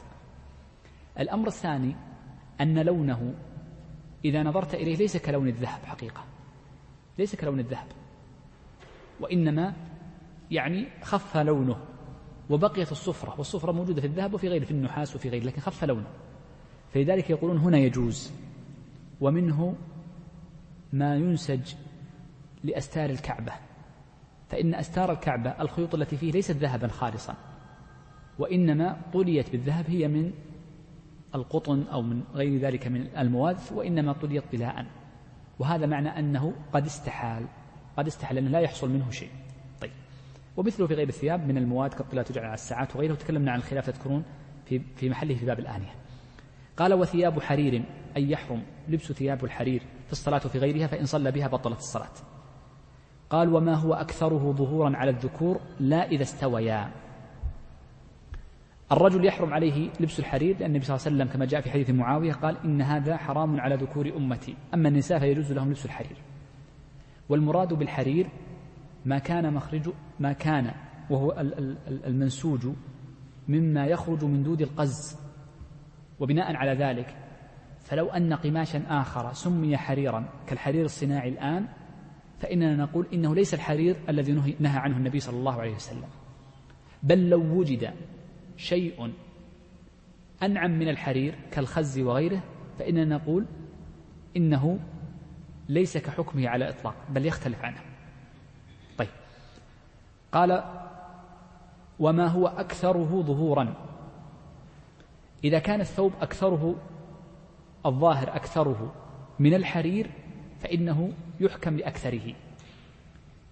الأمر الثاني أن لونه إذا نظرت إليه ليس كلون الذهب حقيقة ليس كلون الذهب وإنما يعني خف لونه وبقيت الصفرة والصفرة موجودة في الذهب وفي غيره في النحاس وفي غيره لكن خف لونه. فلذلك يقولون هنا يجوز ومنه ما ينسج لأستار الكعبة. فإن أستار الكعبة الخيوط التي فيه ليست ذهبا خالصا وإنما طليت بالذهب هي من القطن أو من غير ذلك من المواد وإنما طليت طلاء. وهذا معنى أنه قد استحال قد استحال لأنه لا يحصل منه شيء. طيب. ومثله في غير الثياب من المواد كالطلاء تجعل على الساعات وغيره تكلمنا عن الخلاف تذكرون في في محله في باب الآنية. قال وثياب حرير أي يحرم لبس ثياب الحرير في الصلاة وفي غيرها فإن صلى بها بطلت الصلاة. قال وما هو أكثره ظهورا على الذكور لا إذا استويا. الرجل يحرم عليه لبس الحرير لأن النبي صلى الله عليه وسلم كما جاء في حديث معاوية قال إن هذا حرام على ذكور أمتي. أما النساء فيجوز لهم لبس الحرير. والمراد بالحرير ما كان مخرج ما كان وهو المنسوج مما يخرج من دود القز. وبناء على ذلك فلو أن قماشا آخر سمي حريرا كالحرير الصناعي الآن فإننا نقول إنه ليس الحرير الذي نهى عنه النبي صلى الله عليه وسلم. بل لو وجد شيء أنعم من الحرير كالخز وغيره فإننا نقول إنه ليس كحكمه على الإطلاق بل يختلف عنه. طيب. قال وما هو أكثره ظهورا؟ إذا كان الثوب أكثره الظاهر أكثره من الحرير فإنه يحكم لأكثره.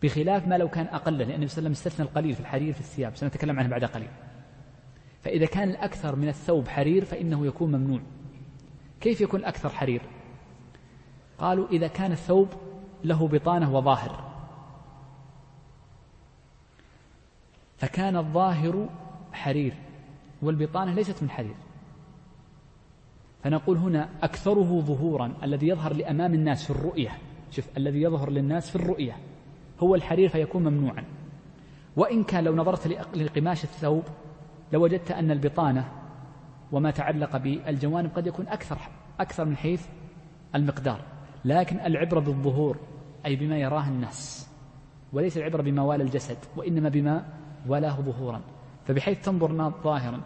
بخلاف ما لو كان أقل لأن النبي صلى الله عليه وسلم استثنى القليل في الحرير في الثياب سنتكلم عنه بعد قليل. فإذا كان الأكثر من الثوب حرير فإنه يكون ممنوع. كيف يكون الأكثر حرير؟ قالوا إذا كان الثوب له بطانة وظاهر. فكان الظاهر حرير والبطانة ليست من حرير. فنقول هنا أكثره ظهورا الذي يظهر لأمام الناس في الرؤية. شوف الذي يظهر للناس في الرؤية هو الحرير فيكون ممنوعا. وإن كان لو نظرت لقماش الثوب لوجدت أن البطانة وما تعلق بالجوانب قد يكون أكثر أكثر من حيث المقدار. لكن العبرة بالظهور أي بما يراه الناس وليس العبرة بما والى الجسد وإنما بما والاه ظهورا. فبحيث تنظر ظاهرا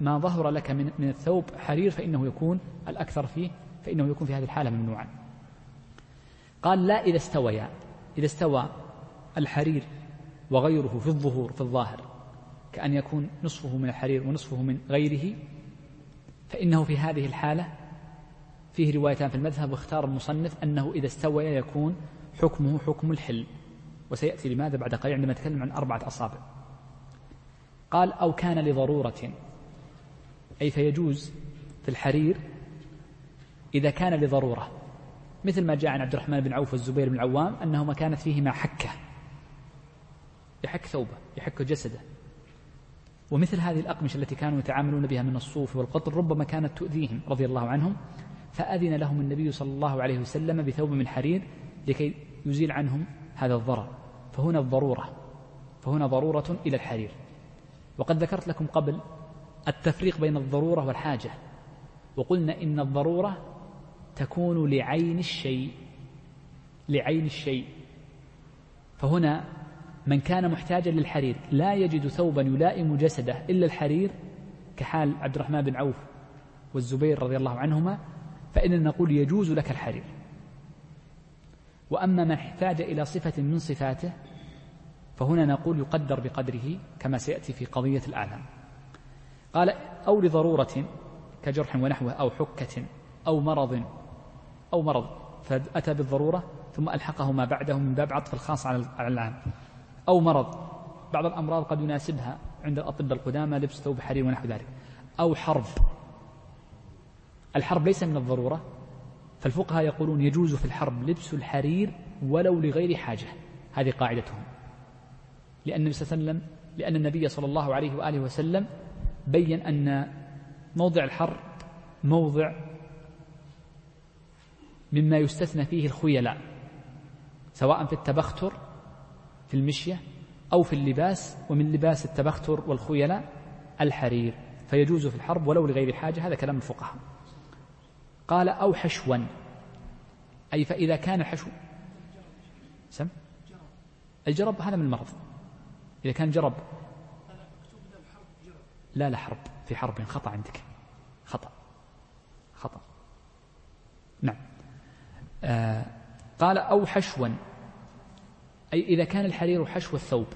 ما ظهر لك من من الثوب حرير فإنه يكون الأكثر فيه فإنه يكون في هذه الحالة ممنوعا. قال لا إذا استويا إذا استوى الحرير وغيره في الظهور في الظاهر كأن يكون نصفه من الحرير ونصفه من غيره فإنه في هذه الحالة فيه روايتان في المذهب واختار المصنف أنه إذا استوى يكون حكمه حكم الحل. وسيأتي لماذا بعد قليل عندما نتكلم عن أربعة أصابع. قال أو كان لضرورة أي فيجوز في الحرير إذا كان لضرورة مثل ما جاء عن عبد الرحمن بن عوف والزبير بن العوام أنهما كانت فيهما حكة يحك ثوبه يحك جسده. ومثل هذه الأقمشة التي كانوا يتعاملون بها من الصوف والقطر ربما كانت تؤذيهم رضي الله عنهم فأذن لهم النبي صلى الله عليه وسلم بثوب من حرير لكي يزيل عنهم هذا الضرر. فهنا الضرورة فهنا ضرورة إلى الحرير. وقد ذكرت لكم قبل التفريق بين الضرورة والحاجة. وقلنا إن الضرورة تكون لعين الشيء لعين الشيء. فهنا من كان محتاجا للحرير لا يجد ثوبا يلائم جسده إلا الحرير كحال عبد الرحمن بن عوف والزبير رضي الله عنهما فإننا نقول يجوز لك الحرير. وأما من احتاج إلى صفة من صفاته فهنا نقول يقدر بقدره كما سيأتي في قضية الأعلام قال أو لضرورة كجرح ونحوه أو حكة أو مرض أو مرض. فأتى بالضرورة ثم ألحقه ما بعده من باب عطف الخاص على العام. أو مرض. بعض الأمراض قد يناسبها عند الأطباء القدامى لبس ثوب حرير ونحو ذلك. أو حرب. الحرب ليس من الضرورة. فالفقهاء يقولون يجوز في الحرب لبس الحرير ولو لغير حاجة. هذه قاعدتهم. لأن النبي صلى الله عليه لأن النبي صلى الله عليه وآله وسلم بين أن موضع الحرب موضع مما يستثنى فيه الخيلاء سواء في التبختر في المشية أو في اللباس ومن لباس التبختر والخيلاء الحرير فيجوز في الحرب ولو لغير حاجة هذا كلام الفقهاء. قال أو حشوا أي فإذا كان الحشو سم؟ الجرب هذا من المرض. إذا كان جرب لا لا حرب في حرب خطأ عندك. خطأ. خطأ. نعم. آه قال أو حشوا. أي إذا كان الحرير حشو الثوب.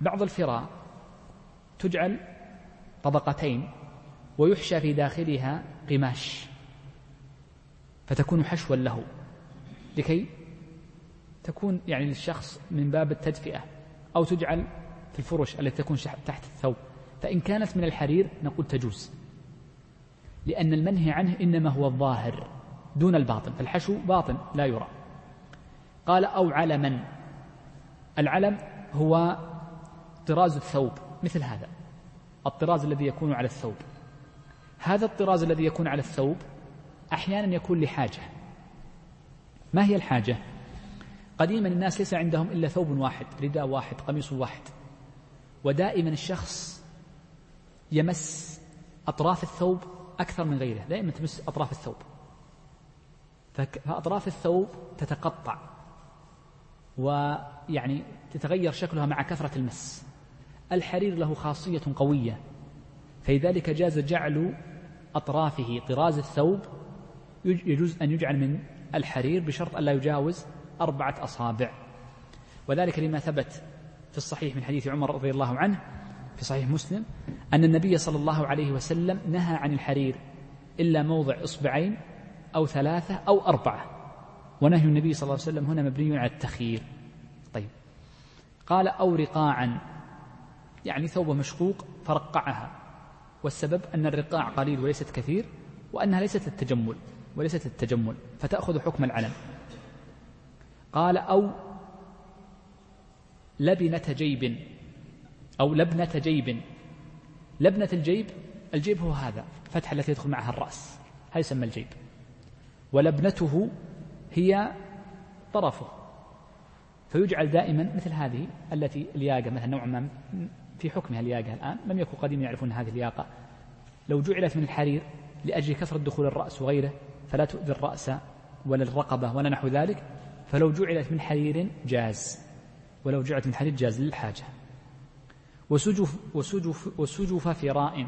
بعض الفراء تجعل طبقتين ويحشى في داخلها قماش. فتكون حشوا له. لكي تكون يعني للشخص من باب التدفئة. أو تجعل في الفرش التي تكون تحت الثوب. فإن كانت من الحرير نقول تجوز. لأن المنهي عنه إنما هو الظاهر دون الباطن. فالحشو باطن لا يرى. قال أو علما. العلم هو طراز الثوب مثل هذا. الطراز الذي يكون على الثوب. هذا الطراز الذي يكون على الثوب أحيانا يكون لحاجة. ما هي الحاجة؟ قديما الناس ليس عندهم إلا ثوب واحد رداء واحد قميص واحد. ودائما الشخص يمس أطراف الثوب أكثر من غيره دائما تمس أطراف الثوب. فأطراف الثوب تتقطع ويعني تتغير شكلها مع كثرة المس. الحرير له خاصية قوية فلذلك جاز جعل أطرافه طراز الثوب يجوز أن يجعل من الحرير بشرط ألا يجاوز أربعة أصابع. وذلك لما ثبت في الصحيح من حديث عمر رضي الله عنه في صحيح مسلم أن النبي صلى الله عليه وسلم نهى عن الحرير إلا موضع إصبعين أو ثلاثة أو أربعة. ونهي النبي صلى الله عليه وسلم هنا مبني على التخيير. طيب. قال أو رقاعا. يعني ثوب مشقوق فرقعها. والسبب أن الرقاع قليل وليست كثير وأنها ليست للتجمل وليست للتجمل فتأخذ حكم العلم. قال أو لبنة جيب. أو لبنة جيب. لبنة الجيب الجيب هو هذا فتحة التي يدخل معها الرأس. هذا يسمى الجيب. ولبنته هي طرفه. فيجعل دائما مثل هذه التي الياقة مثلا نوع ما في حكمها الياقة الآن. لم يكن قديم يعرفون هذه الياقة. لو جعلت من الحرير لأجل كثرة دخول الرأس وغيره فلا تؤذي الرأس ولا الرقبة ولا نحو ذلك. فلو جعلت من حرير جاز. ولو جعلت من حرير جاز للحاجة. وسجف, وسجف, وسجف فراء.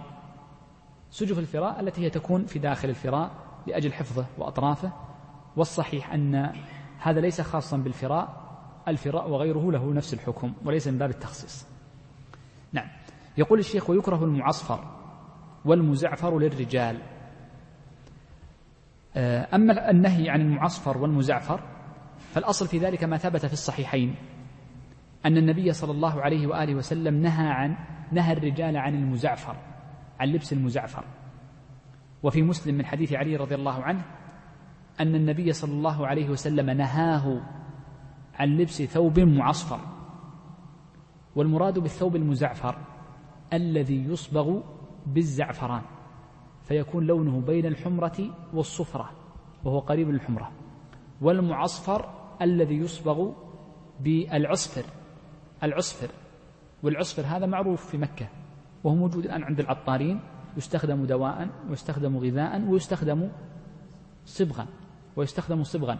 سجف الفراء التي هي تكون في داخل الفراء لأجل حفظه وأطرافه. والصحيح أن هذا ليس خاصا بالفراء الفراء وغيره له نفس الحكم وليس من باب التخصيص. نعم. يقول الشيخ ويكره المعصفر والمزعفر للرجال. آه، أما النهي عن المعصفر والمزعفر فالأصل في ذلك ما ثبت في الصحيحين. أن النبي صلى الله عليه وآله وسلم نهى عن نهى الرجال عن المزعفر عن لبس المزعفر. وفي مسلم من حديث علي رضي الله عنه أن النبي صلى الله عليه وسلم نهاه عن لبس ثوب معصفر. والمراد بالثوب المزعفر الذي يصبغ بالزعفران فيكون لونه بين الحمرة والصفرة وهو قريب للحمرة. والمعصفر الذي يصبغ بالعصفر. العصفر. والعصفر هذا معروف في مكة وهو موجود الآن عند العطارين يستخدم دواء ويستخدم غذاء ويستخدم صبغا ويستخدم صبغا.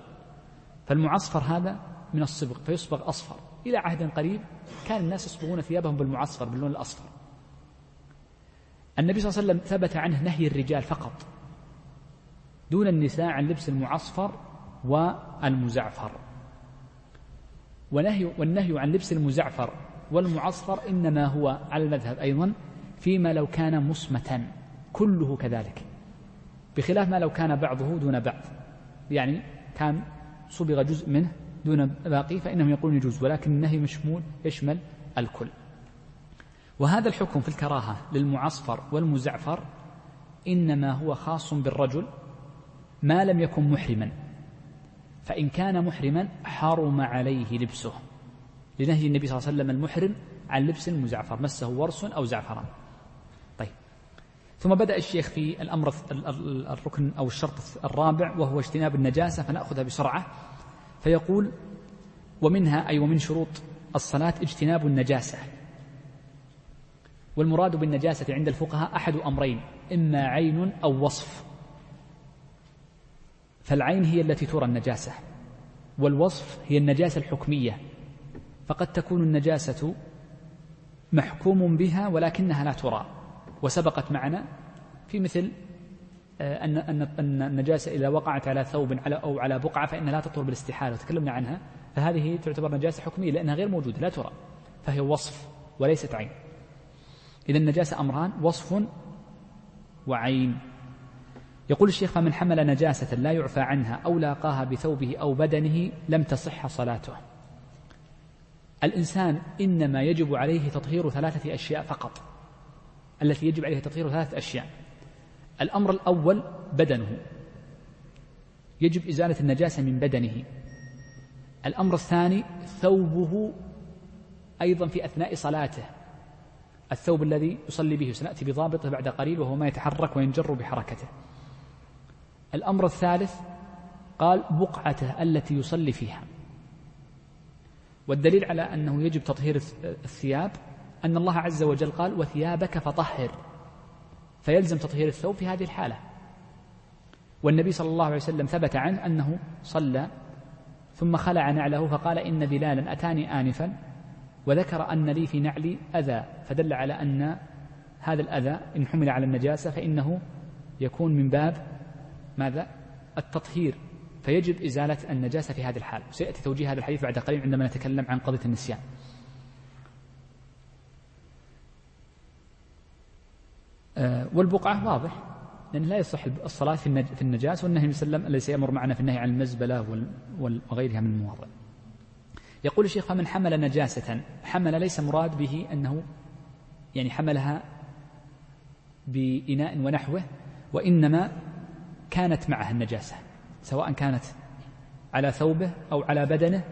فالمعصفر هذا من الصبغ فيصبغ أصفر. إلى عهد قريب كان الناس يصبغون ثيابهم بالمعصفر باللون الأصفر. النبي صلى الله عليه وسلم ثبت عنه نهي الرجال فقط دون النساء عن لبس المعصفر والمزعفر. ونهي والنهي عن لبس المزعفر والمعصفر إنما هو على المذهب أيضا فيما لو كان مصمتا. كله كذلك. بخلاف ما لو كان بعضه دون بعض. يعني كان صبغ جزء منه دون باقي فإنهم يقولون يجوز ولكن النهي مشمول يشمل الكل. وهذا الحكم في الكراهة للمعصفر والمزعفر إنما هو خاص بالرجل ما لم يكن محرما. فإن كان محرما حرم عليه لبسه لنهي النبي صلى الله عليه وسلم المحرم عن لبس المزعفر مسه ورس أو زعفران. طيب. ثم بدأ الشيخ في الأمر الركن أو الشرط الرابع وهو اجتناب النجاسة فنأخذها بسرعة. فيقول ومنها أي ومن شروط الصلاة اجتناب النجاسة. والمراد بالنجاسة عند الفقهاء أحد أمرين إما عين أو وصف. فالعين هي التي ترى النجاسة والوصف هي النجاسة الحكمية. فقد تكون النجاسة محكوم بها ولكنها لا ترى. وسبقت معنا في مثل آه، أن أن أن النجاسة إذا وقعت على ثوب على أو على بقعة فإنها لا تطهر بالاستحالة. وتكلمنا عنها. فهذه تعتبر نجاسة حكمية لأنها غير موجودة لا ترى. فهي وصف وليست عين. إذا النجاسة أمران وصف وعين. يقول الشيخ فمن حمل نجاسة لا يعفى عنها أو لاقاها بثوبه أو بدنه لم تصح صلاته. الإنسان إنما يجب عليه تطهير ثلاثة أشياء فقط. التي يجب عليه تطهير ثلاثة أشياء. الأمر الأول بدنه. يجب إزالة النجاسة من بدنه. الأمر الثاني ثوبه أيضا في أثناء صلاته. الثوب الذي يصلي به سنأتي بضابطه بعد قليل وهو ما يتحرك وينجر بحركته. الأمر الثالث قال بقعته التي يصلي فيها. والدليل على أنه يجب تطهير الثياب أن الله عز وجل قال وثيابك فطهر. فيلزم تطهير الثوب في هذه الحالة. والنبي صلى الله عليه وسلم ثبت عنه أنه صلى ثم خلع نعله فقال إن بلالا أتاني آنفا وذكر أن لي في نعلي أذى. فدل على أن هذا الأذى إن حمل على النجاسة فإنه يكون من باب ماذا؟ التطهير. فيجب إزالة النجاسة في هذه الحال سيأتي توجيه هذا الحديث بعد قليل عندما نتكلم عن قضية النسيان. آه، والبقعة واضح. لأن لا يصح الصلاة في النجاس والنهي صلى الله عليه وسلم الذي سيأمر معنا في النهي عن المزبلة وغيرها من المواضع. يقول الشيخ فمن حمل نجاسة حمل ليس مراد به أنه يعني حملها بإناء ونحوه وإنما كانت معها النجاسة سواء كانت على ثوبه أو على بدنه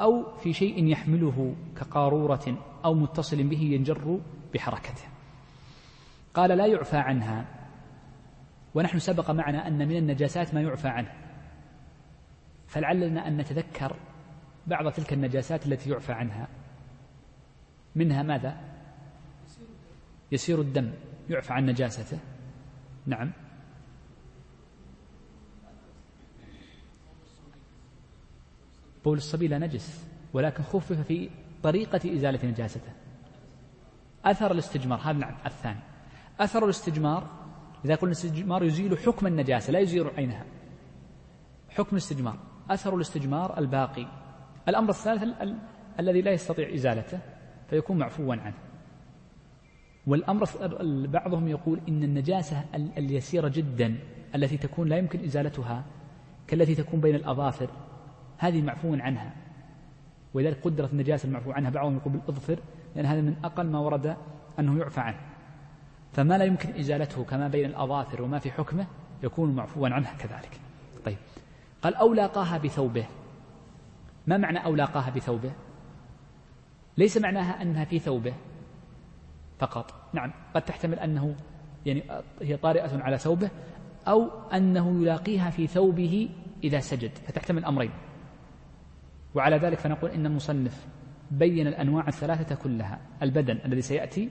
أو في شيء يحمله كقارورة أو متصل به ينجر بحركته. قال لا يعفى عنها. ونحن سبق معنا أن من النجاسات ما يعفى عنه. فلعلنا أن نتذكر بعض تلك النجاسات التي يعفى عنها. منها ماذا؟ يسير الدم. يعفى عن نجاسته. نعم. بول الصبي لا نجس ولكن خفف في طريقة إزالة نجاسته. أثر الاستجمار هذا نعم الثاني. أثر الاستجمار إذا قلنا الاستجمار يزيل حكم النجاسة لا يزيل عينها. حكم الاستجمار أثر الاستجمار الباقي. الأمر الثالث ال ال الذي لا يستطيع إزالته فيكون معفوا عنه. والأمر بعضهم يقول إن النجاسة اليسيرة جدا التي تكون لا يمكن إزالتها كالتي تكون بين الأظافر هذه معفو عنها. ولذلك قدرت النجاسة المعفو عنها. بعضهم يقول بالإظفر لأن هذا من أقل ما ورد أنه يعفى عنه. فما لا يمكن إزالته كما بين الأظافر وما في حكمه يكون معفوا عنه كذلك. طيب. قال أو لاقاها بثوبه. ما معنى أو لاقاها بثوبه؟ ليس معناها أنها في ثوبه فقط. نعم قد تحتمل أنه يعني هي طارئة على ثوبه أو أنه يلاقيها في ثوبه إذا سجد. فتحتمل أمرين. وعلى ذلك فنقول إن المصنف بين الأنواع الثلاثة كلها البدن الذي سيأتي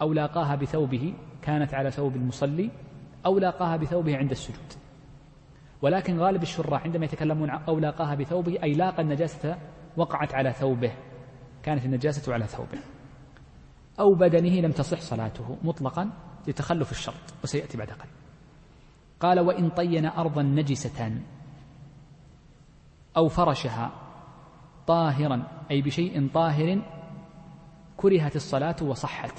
أو لاقاها بثوبه كانت على ثوب المصلي أو لاقاها بثوبه عند السجود. ولكن غالب الشراح عندما يتكلمون أو لاقاها بثوبه أي لاقى النجاسة وقعت على ثوبه كانت النجاسة على ثوبه. أو بدنه لم تصح صلاته مطلقا لتخلف الشرط وسيأتي بعد قليل. قال وإن طين أرضا نجسة أو فرشها طاهرا أي بشيء طاهر كرهت الصلاة وصحت.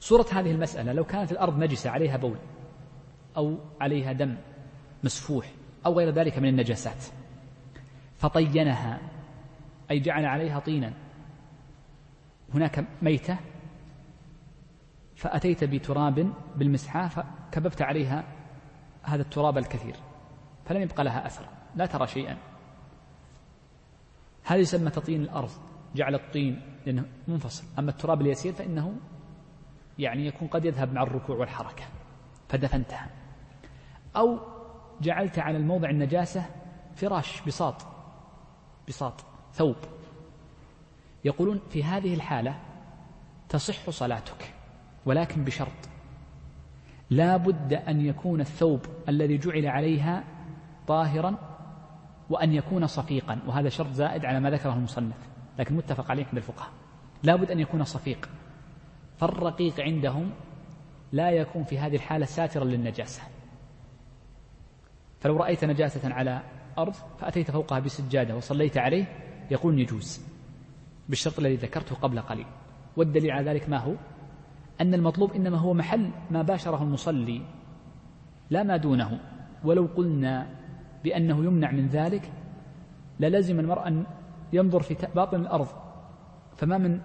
صورة هذه المسألة لو كانت الأرض نجسة عليها بول أو عليها دم مسفوح أو غير ذلك من النجاسات فطينها أي جعل عليها طينا هناك ميتة فأتيت بتراب بالمسحاة فكببت عليها هذا التراب الكثير فلم يبقى لها أثر لا ترى شيئا. هذا يسمى تطين الأرض جعل الطين لأنه منفصل. أما التراب اليسير فإنه يعني يكون قد يذهب مع الركوع والحركة فدفنتها أو جعلت على الموضع النجاسة فراش بساط بساط ثوب. يقولون في هذه الحالة تصح صلاتك ولكن بشرط. لا بد أن يكون الثوب الذي جعل عليها طاهرا وأن يكون صفيقا وهذا شرط زائد على ما ذكره المصنف لكن متفق عليه عند الفقهاء لا بد أن يكون صفيق. فالرقيق عندهم لا يكون في هذه الحالة ساترا للنجاسة. فلو رأيت نجاسة على أرض فأتيت فوقها بسجادة وصليت عليه يقول يجوز بالشرط الذي ذكرته قبل قليل. والدليل على ذلك ما هو؟ أن المطلوب إنما هو محل ما باشره المصلي لا ما دونه. ولو قلنا بأنه يمنع من ذلك للزم المرء أن ينظر في باطن الأرض. فما من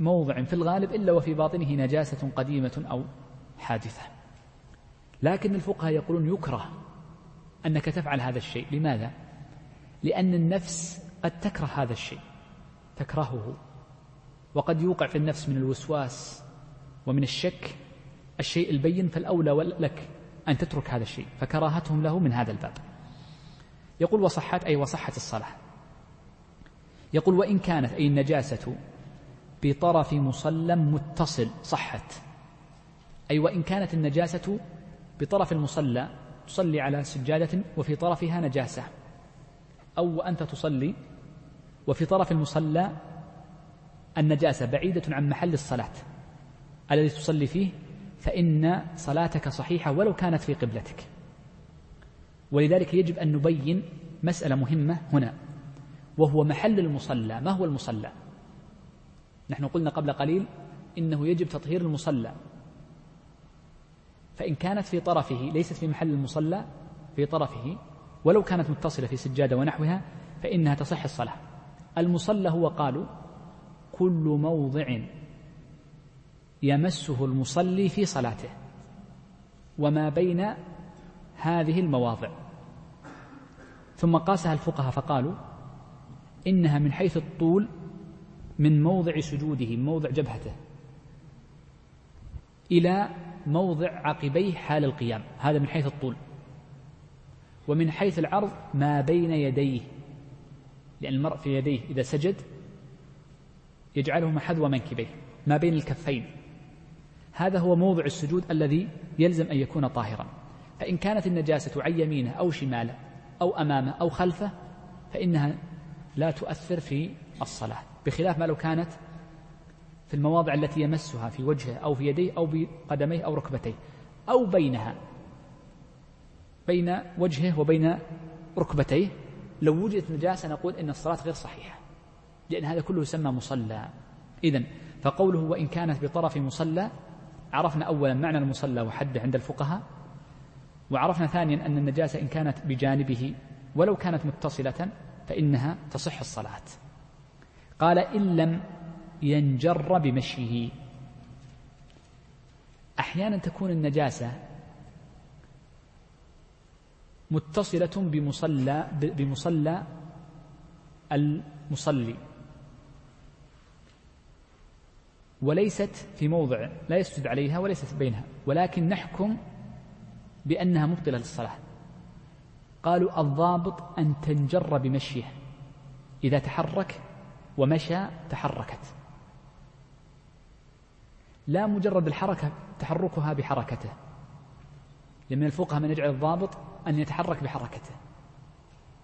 موضع في الغالب إلا وفي باطنه نجاسة قديمة أو حادثة. لكن الفقهاء يقولون يكره أنك تفعل هذا الشيء. لماذا؟ لأن النفس قد تكره هذا الشيء تكرهه. وقد يوقع في النفس من الوسواس ومن الشك الشيء البين فالأولى لك أن تترك هذا الشيء فكراهتهم له من هذا الباب. يقول وصحت أي وصحت الصلاة. يقول وإن كانت أي النجاسة بطرف مصلى متصل صحت. أي وإن كانت النجاسة بطرف المصلى تصلي على سجادة وفي طرفها نجاسة. أو وأنت تصلي وفي طرف المصلى النجاسة بعيدة عن محل الصلاة. الذي تصلي فيه فإن صلاتك صحيحة ولو كانت في قبلتك. ولذلك يجب أن نبين مسألة مهمة هنا وهو محل المصلى. ما هو المصلى؟ نحن قلنا قبل قليل إنه يجب تطهير المصلى. فإن كانت في طرفه ليست في محل المصلى في طرفه ولو كانت متصلة في سجادة ونحوها فإنها تصح الصلاة. المصلى هو قالوا كل موضع يمسه المصلي في صلاته وما بين هذه المواضع. ثم قاسها الفقهاء فقالوا إنها من حيث الطول من موضع سجوده موضع جبهته إلى موضع عقبيه حال القيام. هذا من حيث الطول. ومن حيث العرض ما بين يديه لأن المرء في يديه إذا سجد يجعلهما حذو منكبيه ما بين الكفين. هذا هو موضع السجود الذي يلزم أن يكون طاهرا. فإن كانت النجاسة عن يمينه أو شماله أو أمامه أو خلفه فإنها لا تؤثر في الصلاة بخلاف ما لو كانت في المواضع التي يمسها في وجهه أو في يديه أو بقدميه أو ركبتيه أو بينها بين وجهه وبين ركبتيه. لو وجدت نجاسة نقول إن الصلاة غير صحيحة لأن هذا كله يسمى مصلى. إذا فقوله وإن كانت بطرف مصلى عرفنا أولا معنى المصلى وحده عند الفقهاء. وعرفنا ثانيا أن النجاسة إن كانت بجانبه ولو كانت متصلة فإنها تصح الصلاة. قال إن لم ينجر بمشيه. أحيانا تكون النجاسة متصلة بمصلى بمصلى المصلي. وليست في موضع لا يسجد عليها وليست بينها. ولكن نحكم بأنها مبطلة للصلاة. قالوا الضابط أن تنجر بمشيه. إذا تحرك ومشى تحركت. لا مجرد الحركة تحركها بحركته. لمن الفقهاء من يجعل الضابط أن يتحرك بحركته.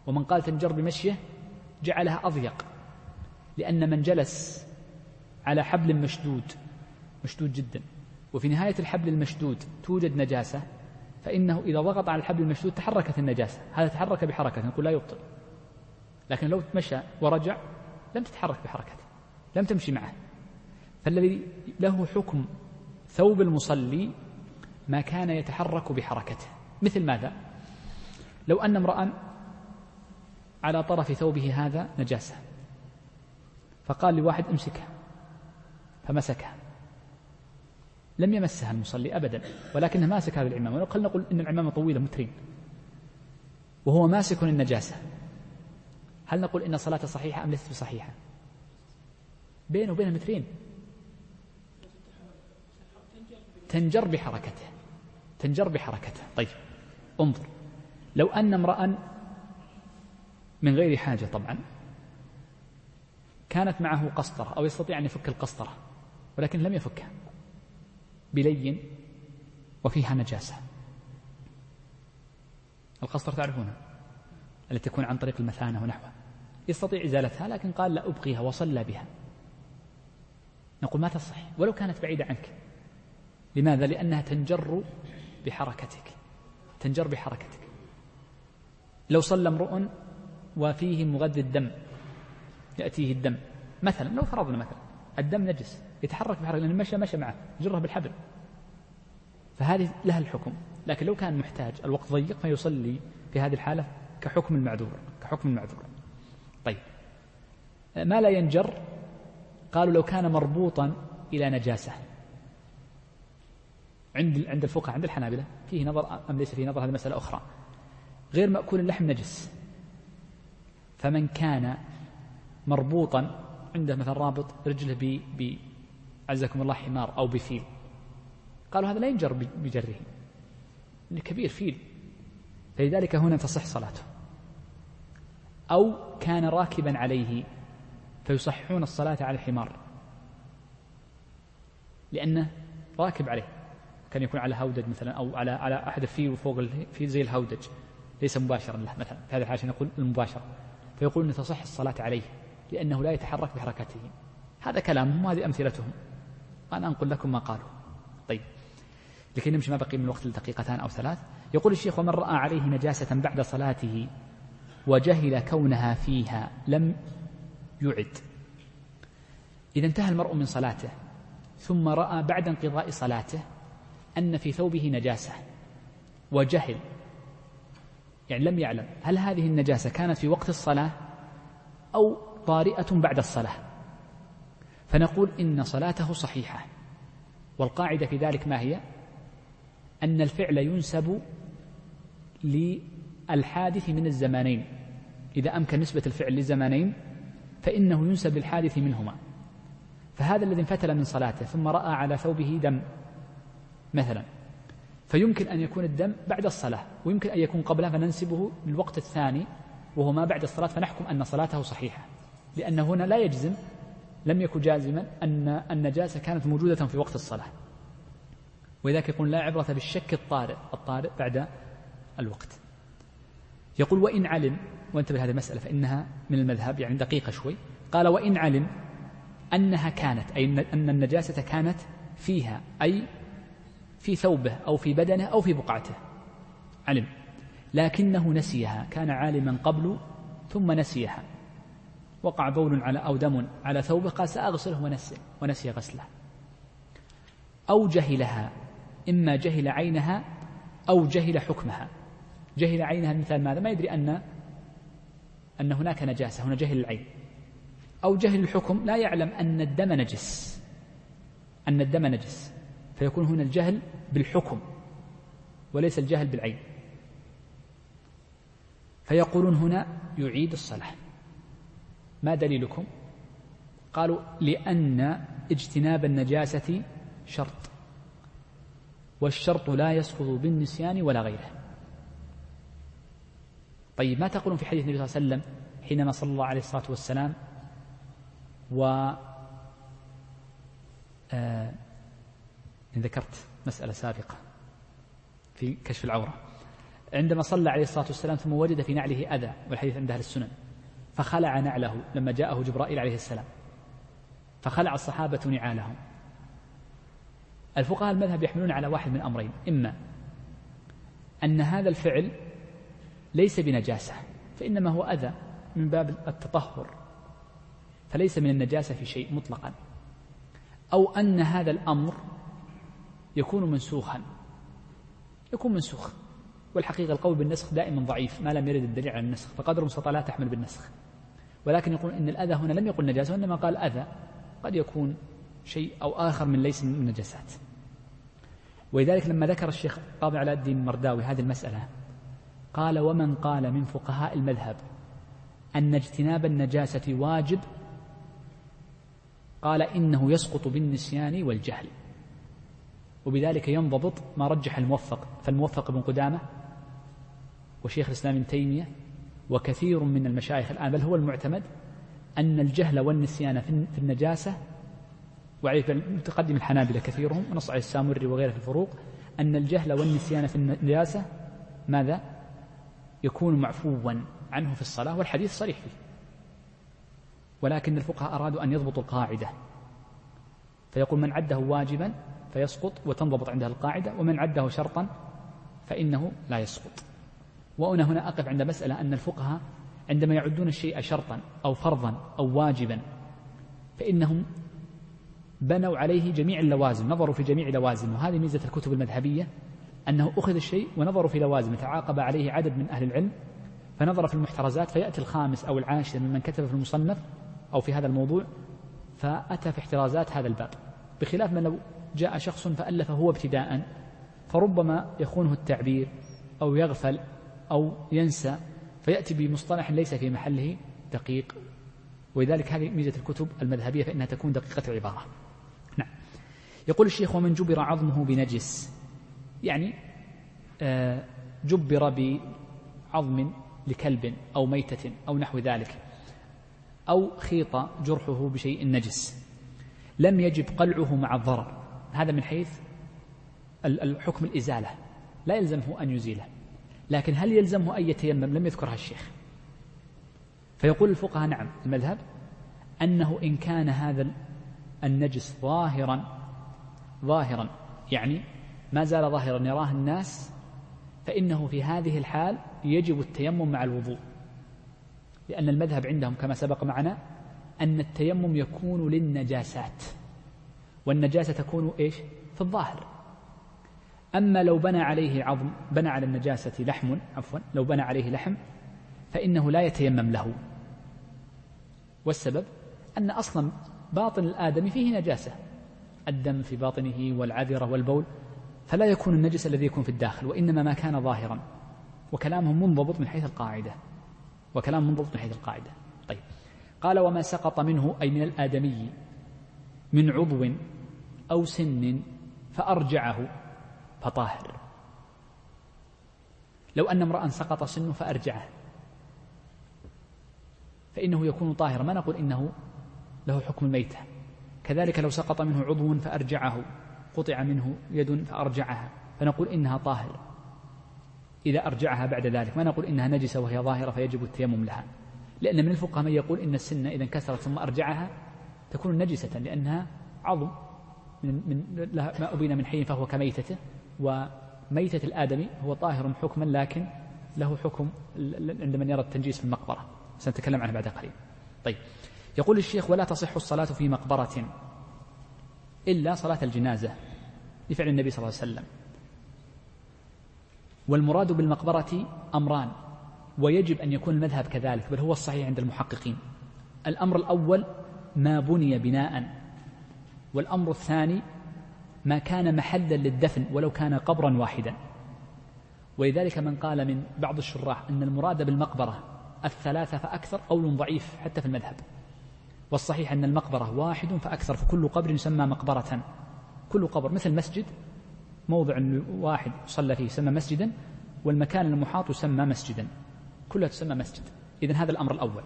ومن قال تنجر بمشيه جعلها أضيق. لأن من جلس على حبل مشدود مشدود جدا. وفي نهاية الحبل المشدود توجد نجاسة. فإنه إذا ضغط على الحبل المشدود تحركت النجاسة. هذا تحرك بحركة نقول لا يبطل. لكن لو مشى ورجع لم تتحرك بحركته لم تمشي معه. فالذي له حكم ثوب المصلي ما كان يتحرك بحركته. مثل ماذا؟ لو أن امرأ على طرف ثوبه هذا نجاسة فقال لواحد امسكها فمسكها. لم يمسها المصلي أبدا ولكنه ماسك هذه العمامة ولو نقول إن العمامة طويلة مترين وهو ماسك النجاسة. هل نقول إن صلاته صحيحة أم ليست بصحيحة بينه وبين مترين تنجر بحركته. تنجر بحركته. طيب انظر. لو أن امرأ من غير حاجة طبعا كانت معه قسطرة أو يستطيع أن يفك القسطرة ولكن لم يفكها. بلين وفيها نجاسة. القسطرة تعرفونها التي تكون عن طريق المثانة ونحوها يستطيع إزالتها لكن قال لا أبقيها وصلى بها. نقول ما تصح؟ ولو كانت بعيدة عنك. لماذا؟ لأنها تنجر بحركتك. تنجر بحركتك. لو صلى امرؤ وفيه مغذي الدم يأتيه الدم. مثلا لو فرضنا مثلا الدم نجس. يتحرك بحركة لأن مشى مشى معه جره بالحبل. فهذه لها الحكم. لكن لو كان محتاج الوقت ضيق فيصلي في هذه الحالة كحكم المعذور كحكم المعذور. طيب. ما لا ينجر؟ قالوا لو كان مربوطا إلى نجاسة. عند عند الفقهاء عند الحنابلة فيه نظر أم ليس فيه نظر؟ هذه مسألة أخرى. غير مأكول اللحم نجس. فمن كان مربوطا عنده مثلا رابط رجله عزكم الله حمار أو بفيل. قالوا هذا لا ينجر بجره كبير فيل. فلذلك هنا تصح صلاته. أو كان راكبا عليه فيصححون الصلاة على الحمار. لأنه راكب عليه. كان يكون على هودج مثلا أو على على أحد الفيل فوق الفيل زي الهودج. ليس مباشرا له مثلا. في هذه الحالة نقول المباشرة. فيقول أن تصح الصلاة عليه لأنه لا يتحرك بحركته هذا كلامهم وهذه أمثلتهم. أنا أنقل لكم ما قالوا. طيب. لكي نمشي ما بقي من الوقت دقيقتان أو ثلاث. يقول الشيخ ومن رأى عليه نجاسة بعد صلاته وجهل كونها فيها لم يعد. إذا انتهى المرء من صلاته ثم رأى بعد انقضاء صلاته أن في ثوبه نجاسة وجهل. يعني لم يعلم هل هذه النجاسة كانت في وقت الصلاة أو طارئة بعد الصلاة. فنقول إن صلاته صحيحة. والقاعدة في ذلك ما هي؟ أن الفعل ينسب للحادث من الزمانين. إذا أمكن نسبة الفعل للزمانين فإنه ينسب للحادث منهما. فهذا الذي انفتل من صلاته ثم رأى على ثوبه دم مثلا. فيمكن أن يكون الدم بعد الصلاة ويمكن أن يكون قبلها فننسبه للوقت الثاني وهو ما بعد الصلاة فنحكم أن صلاته صحيحة. لأن هنا لا يجزم لم يكن جازما أن النجاسة كانت موجودة في وقت الصلاة. ولذلك يقول لا عبرة بالشك الطارئ الطارئ بعد الوقت. يقول وإن علم وانتبه هذه المسألة فإنها من المذهب يعني دقيقة شوي. قال وإن علم أنها كانت أي أن النجاسة كانت فيها أي في ثوبه أو في بدنه أو في بقعته. علم. لكنه نسيها كان عالما قبل ثم نسيها. وقع بول على أو دم على ثوبه قال سأغسله ونسي ونسي غسله. أو جهلها إما جهل عينها أو جهل حكمها. جهل عينها مثال ماذا؟ ما يدري أن أن هناك نجاسة هنا جهل العين. أو جهل الحكم لا يعلم أن الدم نجس. أن الدم نجس. فيكون هنا الجهل بالحكم وليس الجهل بالعين. فيقولون هنا يعيد الصلاة. ما دليلكم؟ قالوا لأن اجتناب النجاسة شرط والشرط لا يسقط بالنسيان ولا غيره. طيب ما تقولون في حديث النبي صلى الله عليه وسلم حينما صلى الله عليه الصلاة والسلام و آه ذكرت مسألة سابقة في كشف العورة. عندما صلى عليه الصلاة والسلام ثم وجد في نعله أذى والحديث عند أهل السنن. فخلع نعله لما جاءه جبرائيل عليه السلام. فخلع الصحابة نعالهم. الفقهاء المذهب يحملون على واحد من أمرين. إما أن هذا الفعل ليس بنجاسة فإنما هو أذى من باب التطهر فليس من النجاسة في شيء مطلقا. أو أن هذا الأمر يكون منسوخا. يكون منسوخ والحقيقة القول بالنسخ دائما ضعيف ما لم يرد الدليل على النسخ فقدر المستطاع لا تحمل بالنسخ. ولكن يقول إن الأذى هنا لم يقل نجاسة وإنما قال أذى. قد يكون شيء أو آخر من ليس من النجاسات ولذلك لما ذكر الشيخ قاضي علاء الدين المرداوي هذه المسألة قال ومن قال من فقهاء المذهب أن اجتناب النجاسة واجب قال إنه يسقط بالنسيان والجهل. وبذلك ينضبط ما رجح الموفق فالموفق ابن قدامة وشيخ الإسلام ابن تيمية وكثير من المشايخ الآن بل هو المعتمد أن الجهل والنسيان في النجاسة وعليه متقدم الحنابلة كثيرهم ونص عليه السامري وغيره في الفروق أن الجهل والنسيان في النجاسة ماذا؟ يكون معفوا عنه في الصلاة والحديث صريح فيه. ولكن الفقهاء أرادوا أن يضبطوا القاعدة. فيقول من عده واجبا فيسقط وتنضبط عندها القاعدة ومن عده شرطا فإنه لا يسقط. وأنا هنا أقف عند مسألة أن الفقهاء عندما يعدون الشيء شرطا أو فرضا أو واجبا فإنهم بنوا عليه جميع اللوازم نظروا في جميع لوازم وهذه ميزة الكتب المذهبية أنه أخذ الشيء ونظروا في لوازم تعاقب عليه عدد من أهل العلم فنظر في المحترزات فيأتي الخامس أو العاشر ممن كتب في المصنف أو في هذا الموضوع فأتى في احترازات هذا الباب. بخلاف من لو جاء شخص فألف هو ابتداء فربما يخونه التعبير أو يغفل أو ينسى فيأتي بمصطلح ليس في محله دقيق. ولذلك هذه ميزة الكتب المذهبية فإنها تكون دقيقة العبارة. نعم. يقول الشيخ ومن جبر عظمه بنجس. يعني آه، جبر بعظم لكلب أو ميتة أو نحو ذلك أو خيط جرحه بشيء نجس. لم يجب قلعه مع الضرر. هذا من حيث الحكم الإزالة. لا يلزمه أن يزيله. لكن هل يلزمه أن يتيمم؟ لم يذكرها الشيخ. فيقول الفقهاء نعم المذهب أنه إن كان هذا النجس ظاهرا ظاهرا يعني ما زال ظاهرا يراه الناس فإنه في هذه الحال يجب التيمم مع الوضوء. لأن المذهب عندهم كما سبق معنا أن التيمم يكون للنجاسات والنجاسة تكون إيش؟ في الظاهر. أما لو بنى عليه عظم بنى على النجاسة لحم عفوا لو بنى عليه لحم فإنه لا يتيمم له. والسبب؟ أن أصلا باطن الآدم فيه نجاسة. الدم في باطنه والعذرة والبول فلا يكون النجس الذي يكون في الداخل وإنما ما كان ظاهرا. وكلامهم منضبط من حيث القاعدة. وكلام منضبط من حيث القاعدة. طيب. قال وما سقط منه أي من الآدمي من عضو أو سن فأرجعه. فطاهر. لو أن امرأ سقط سنه فأرجعه. فإنه يكون طاهرا. ما نقول إنه له حكم الميتة. كذلك لو سقط منه عضو فأرجعه. قطع منه يد فأرجعها. فنقول إنها طاهر. إذا أرجعها بعد ذلك. ما نقول إنها نجسة وهي ظاهرة فيجب التيمم لها. لأن من الفقهاء من يقول إن السنة إذا انكسرت ثم أرجعها تكون نجسة لأنها عظم من, من ما أبين من حي فهو كميتته. وميتة الآدمي هو طاهر حكما لكن له حكم عند من يرى التنجيس في المقبرة. سنتكلم عنه بعد قليل. طيب. يقول الشيخ ولا تصح الصلاة في مقبرة إلا صلاة الجنازة. لفعل النبي صلى الله عليه وسلم. والمراد بالمقبرة أمران ويجب أن يكون المذهب كذلك بل هو الصحيح عند المحققين. الأمر الأول ما بني بناء. والأمر الثاني ما كان محلا للدفن ولو كان قبرا واحدا. ولذلك من قال من بعض الشراح أن المراد بالمقبرة الثلاثة فأكثر قول ضعيف حتى في المذهب. والصحيح أن المقبرة واحد فأكثر فكل قبر يسمى مقبرة. كل قبر مثل مسجد موضع واحد صلى فيه يسمى مسجدا والمكان المحاط يسمى مسجدا. كلها تسمى مسجد. إذا هذا الأمر الأول.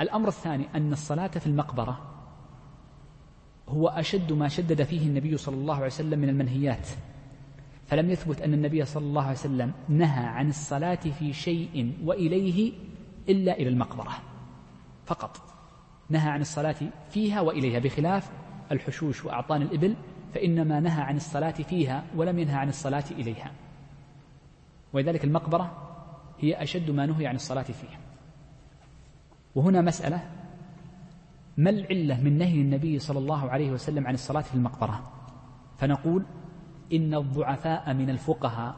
الأمر الثاني أن الصلاة في المقبرة هو أشد ما شدد فيه النبي صلى الله عليه وسلم من المنهيات. فلم يثبت أن النبي صلى الله عليه وسلم نهى عن الصلاة في شيء وإليه إلا إلى المقبرة. فقط. نهى عن الصلاة فيها وإليها بخلاف الحشوش وأعطان الإبل فإنما نهى عن الصلاة فيها ولم ينهى عن الصلاة إليها. ولذلك المقبرة هي أشد ما نهي عن الصلاة فيها. وهنا مسألة ما العلة من نهي النبي صلى الله عليه وسلم عن الصلاة في المقبرة؟ فنقول إن الضعفاء من الفقهاء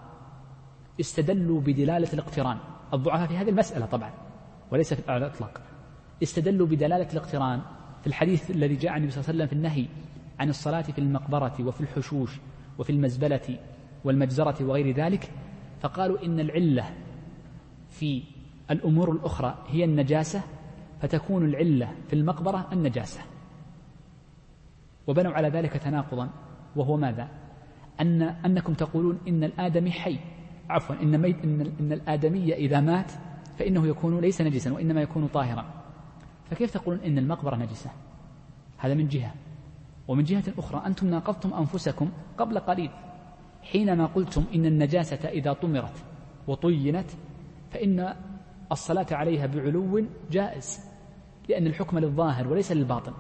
استدلوا بدلالة الاقتران. الضعفاء في هذه المسألة طبعا وليس في الإطلاق. استدلوا بدلالة الاقتران في الحديث الذي جاء عن النبي صلى الله عليه وسلم في النهي عن الصلاة في المقبرة وفي الحشوش وفي المزبلة والمجزرة وغير ذلك فقالوا إن العلة في الأمور الأخرى هي النجاسة فتكون العلة في المقبرة النجاسة. وبنوا على ذلك تناقضا. وهو ماذا؟ أن أنكم تقولون إن الآدمي حي. عفوا إن, ميت إن, إن الآدمي إذا مات فإنه يكون ليس نجسا وإنما يكون طاهرا. فكيف تقولون إن المقبرة نجسة؟ هذا من جهة. ومن جهة أخرى أنتم ناقضتم أنفسكم قبل قليل. حينما قلتم إن النجاسة إذا طمرت وطينت فإن الصلاة عليها بعلو جائز. لأن الحكم للظاهر وليس للباطن.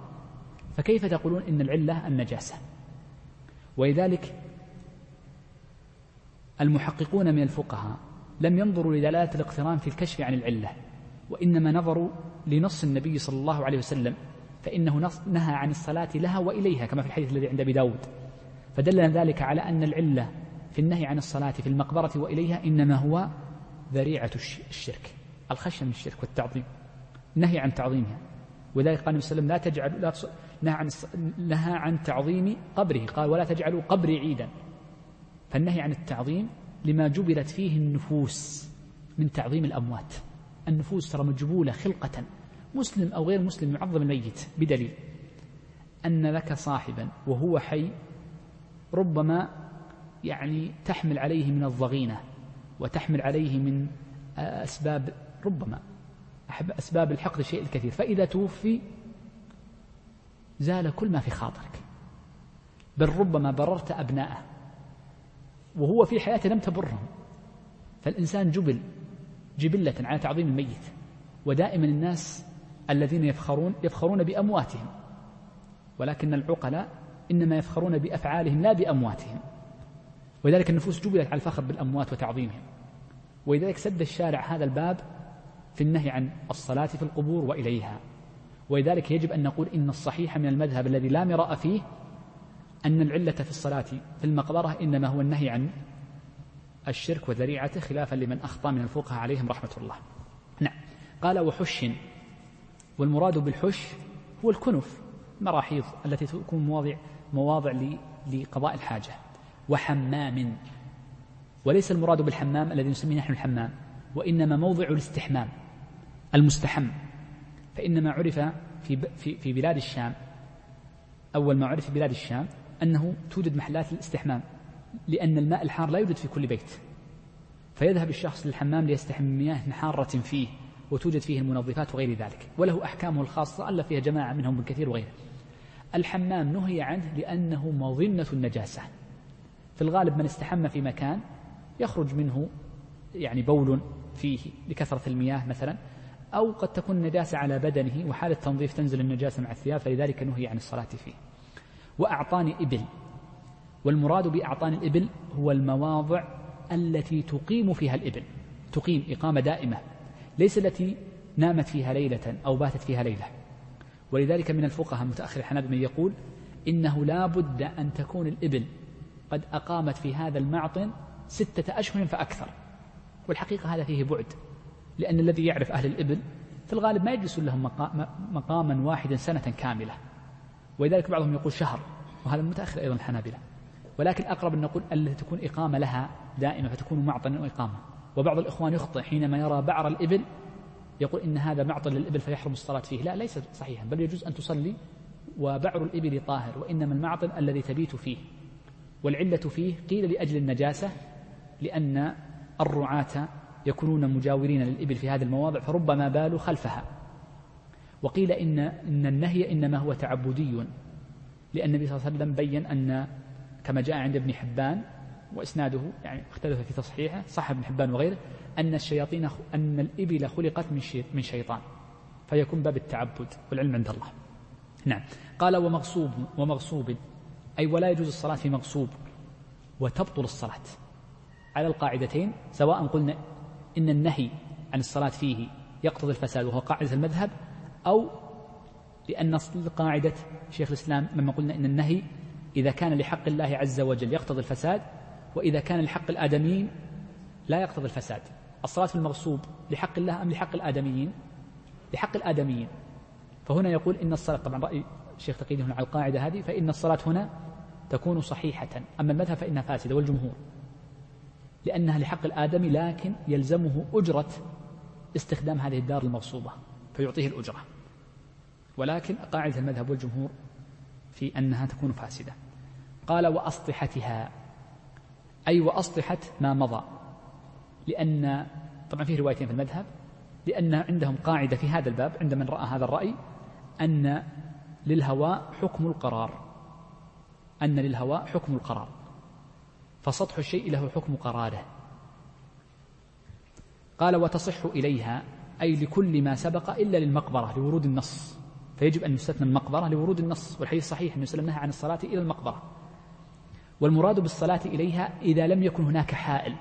فكيف تقولون إن العلة النجاسة؟ ولذلك المحققون من الفقهاء لم ينظروا لدلالة الاقتران في الكشف عن العلة وإنما نظروا لنص النبي صلى الله عليه وسلم فإنه نهى عن الصلاة لها وإليها كما في الحديث الذي عند أبي داود. فدل ذلك على أن العلة في النهي عن الصلاة في المقبرة وإليها إنما هو ذريعة الشرك الخشية من الشرك والتعظيم. نهي عن تعظيمها. ولذلك قال النبي صلى الله عليه وسلم لا تجعل لا نهى عن نهى عن تعظيم قبره. قال ولا تجعلوا قبري عيدا. فالنهي عن التعظيم لما جبلت فيه النفوس من تعظيم الأموات. النفوس ترى مجبولة خلقة. مسلم أو غير مسلم يعظم الميت بدليل أن لك صاحبا وهو حي ربما يعني تحمل عليه من الضغينة وتحمل عليه من أسباب ربما أسباب الحقد الشيء الكثير. فإذا توفي زال كل ما في خاطرك. بل ربما بررت أبناءه وهو في حياته لم تبرهم. فالإنسان جبل جبلة على تعظيم الميت. ودائما الناس الذين يفخرون يفخرون بأمواتهم. ولكن العقلاء إنما يفخرون بأفعالهم لا بأمواتهم. ولذلك النفوس جبلت على الفخر بالأموات وتعظيمهم. ولذلك سد الشارع هذا الباب في النهي عن الصلاة في القبور وإليها. ولذلك يجب أن نقول إن الصحيح من المذهب الذي لا مراء فيه أن العلة في الصلاة في المقبرة إنما هو النهي عن الشرك وذريعته خلافا لمن أخطأ من الفقهاء عليهم رحمة الله. نعم. قال وحش والمراد بالحش هو الكنف المراحيض التي تكون مواضع مواضع لقضاء الحاجة. وحمام. وليس المراد بالحمام الذي نسميه نحن الحمام وإنما موضع الاستحمام. المستحم. فإنما عرف في في في بلاد الشام أول ما عرف في بلاد الشام أنه توجد محلات الاستحمام لأن الماء الحار لا يوجد في كل بيت. فيذهب الشخص للحمام ليستحم مياه حارة فيه وتوجد فيه المنظفات وغير ذلك وله أحكامه الخاصة ألا فيها جماعة منهم بالكثير وغيره. الحمام نهي عنه لأنه مظنة النجاسة. في الغالب من استحم في مكان يخرج منه يعني بول فيه لكثرة المياه مثلا أو قد تكون النجاسة على بدنه وحال التنظيف تنزل النجاسة مع الثياب فلذلك نهي عن الصلاة فيه. وأعطان إبل. والمراد بأعطان الإبل هو المواضع التي تقيم فيها الإبل. تقيم إقامة دائمة. ليس التي نامت فيها ليلة أو باتت فيها ليلة. ولذلك من الفقهاء متأخر الحنابلة من يقول إنه لا بد أن تكون الإبل قد أقامت في هذا المعطن ستة أشهر فأكثر. والحقيقة هذا فيه بعد. لأن الذي يعرف أهل الإبل في الغالب ما يجلسون لهم مقاما واحدا سنة كاملة. ولذلك بعضهم يقول شهر وهذا متأخر أيضا الحنابلة. ولكن أقرب أن نقول التي تكون إقامة لها دائمة فتكون معطنا وإقامة. وبعض الإخوان يخطئ حينما يرى بعر الإبل يقول إن هذا معطل للإبل فيحرم الصلاة فيه. لا ليس صحيحا بل يجوز أن تصلي وبعر الإبل طاهر وإنما المعطل الذي تبيت فيه. والعلة فيه قيل لأجل النجاسة لأن الرعاة يكونون مجاورين للإبل في هذه المواضع فربما بالوا خلفها. وقيل إن, إن النهي إنما هو تعبدي. لأن النبي صلى الله عليه وسلم بين أن كما جاء عند ابن حبان وإسناده يعني اختلف في تصحيحه صح ابن حبان وغيره أن الشياطين أن الإبل خلقت من من شيطان فيكون باب التعبد والعلم عند الله. نعم. قال ومغصوب ومغصوب أي ولا يجوز الصلاة في مغصوب وتبطل الصلاة على القاعدتين سواء قلنا إن النهي عن الصلاة فيه يقتضي الفساد وهو قاعدة المذهب أو لأن قاعدة شيخ الإسلام لما قلنا إن النهي إذا كان لحق الله عز وجل يقتضي الفساد وإذا كان لحق الآدميين لا يقتضي الفساد. الصلاة في المغصوب لحق الله أم لحق الآدميين؟ لحق الآدميين. فهنا يقول إن الصلاة طبعا رأي الشيخ تقييد هنا على القاعدة هذه فإن الصلاة هنا تكون صحيحة. أما المذهب فإنها فاسدة والجمهور لأنها لحق الآدمي لكن يلزمه أجرة استخدام هذه الدار المغصوبة فيعطيه الأجرة. ولكن قاعدة المذهب والجمهور في أنها تكون فاسدة. قال وأسطحتها. أي وأسطحة ما مضى. لأن طبعا فيه روايتين في المذهب لأن عندهم قاعدة في هذا الباب عند من رأى هذا الرأي أن للهواء حكم القرار. أن للهواء حكم القرار. فسطح الشيء له حكم قراره قال وتصح إليها أي لكل ما سبق إلا للمقبرة لورود النص. فيجب أن يستثنى المقبرة لورود النص والحديث صحيح أن نهى عن الصلاة إلى المقبرة. والمراد بالصلاة إليها إذا لم يكن هناك حائل.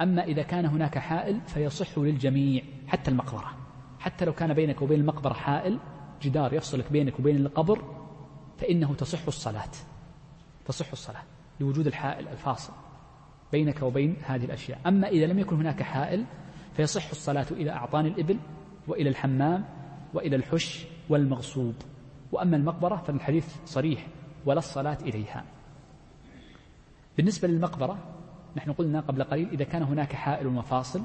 أما إذا كان هناك حائل فيصح للجميع حتى المقبرة. حتى لو كان بينك وبين المقبرة حائل جدار يفصلك بينك وبين القبر فإنه تصح الصلاة. تصح الصلاة. لوجود الحائل الفاصل بينك وبين هذه الأشياء. أما إذا لم يكن هناك حائل فيصح الصلاة إلى أعطان الإبل وإلى الحمام وإلى الحش والمغصوب. وأما المقبرة فالحديث صريح ولا الصلاة إليها. بالنسبة للمقبرة نحن قلنا قبل قليل إذا كان هناك حائل وفاصل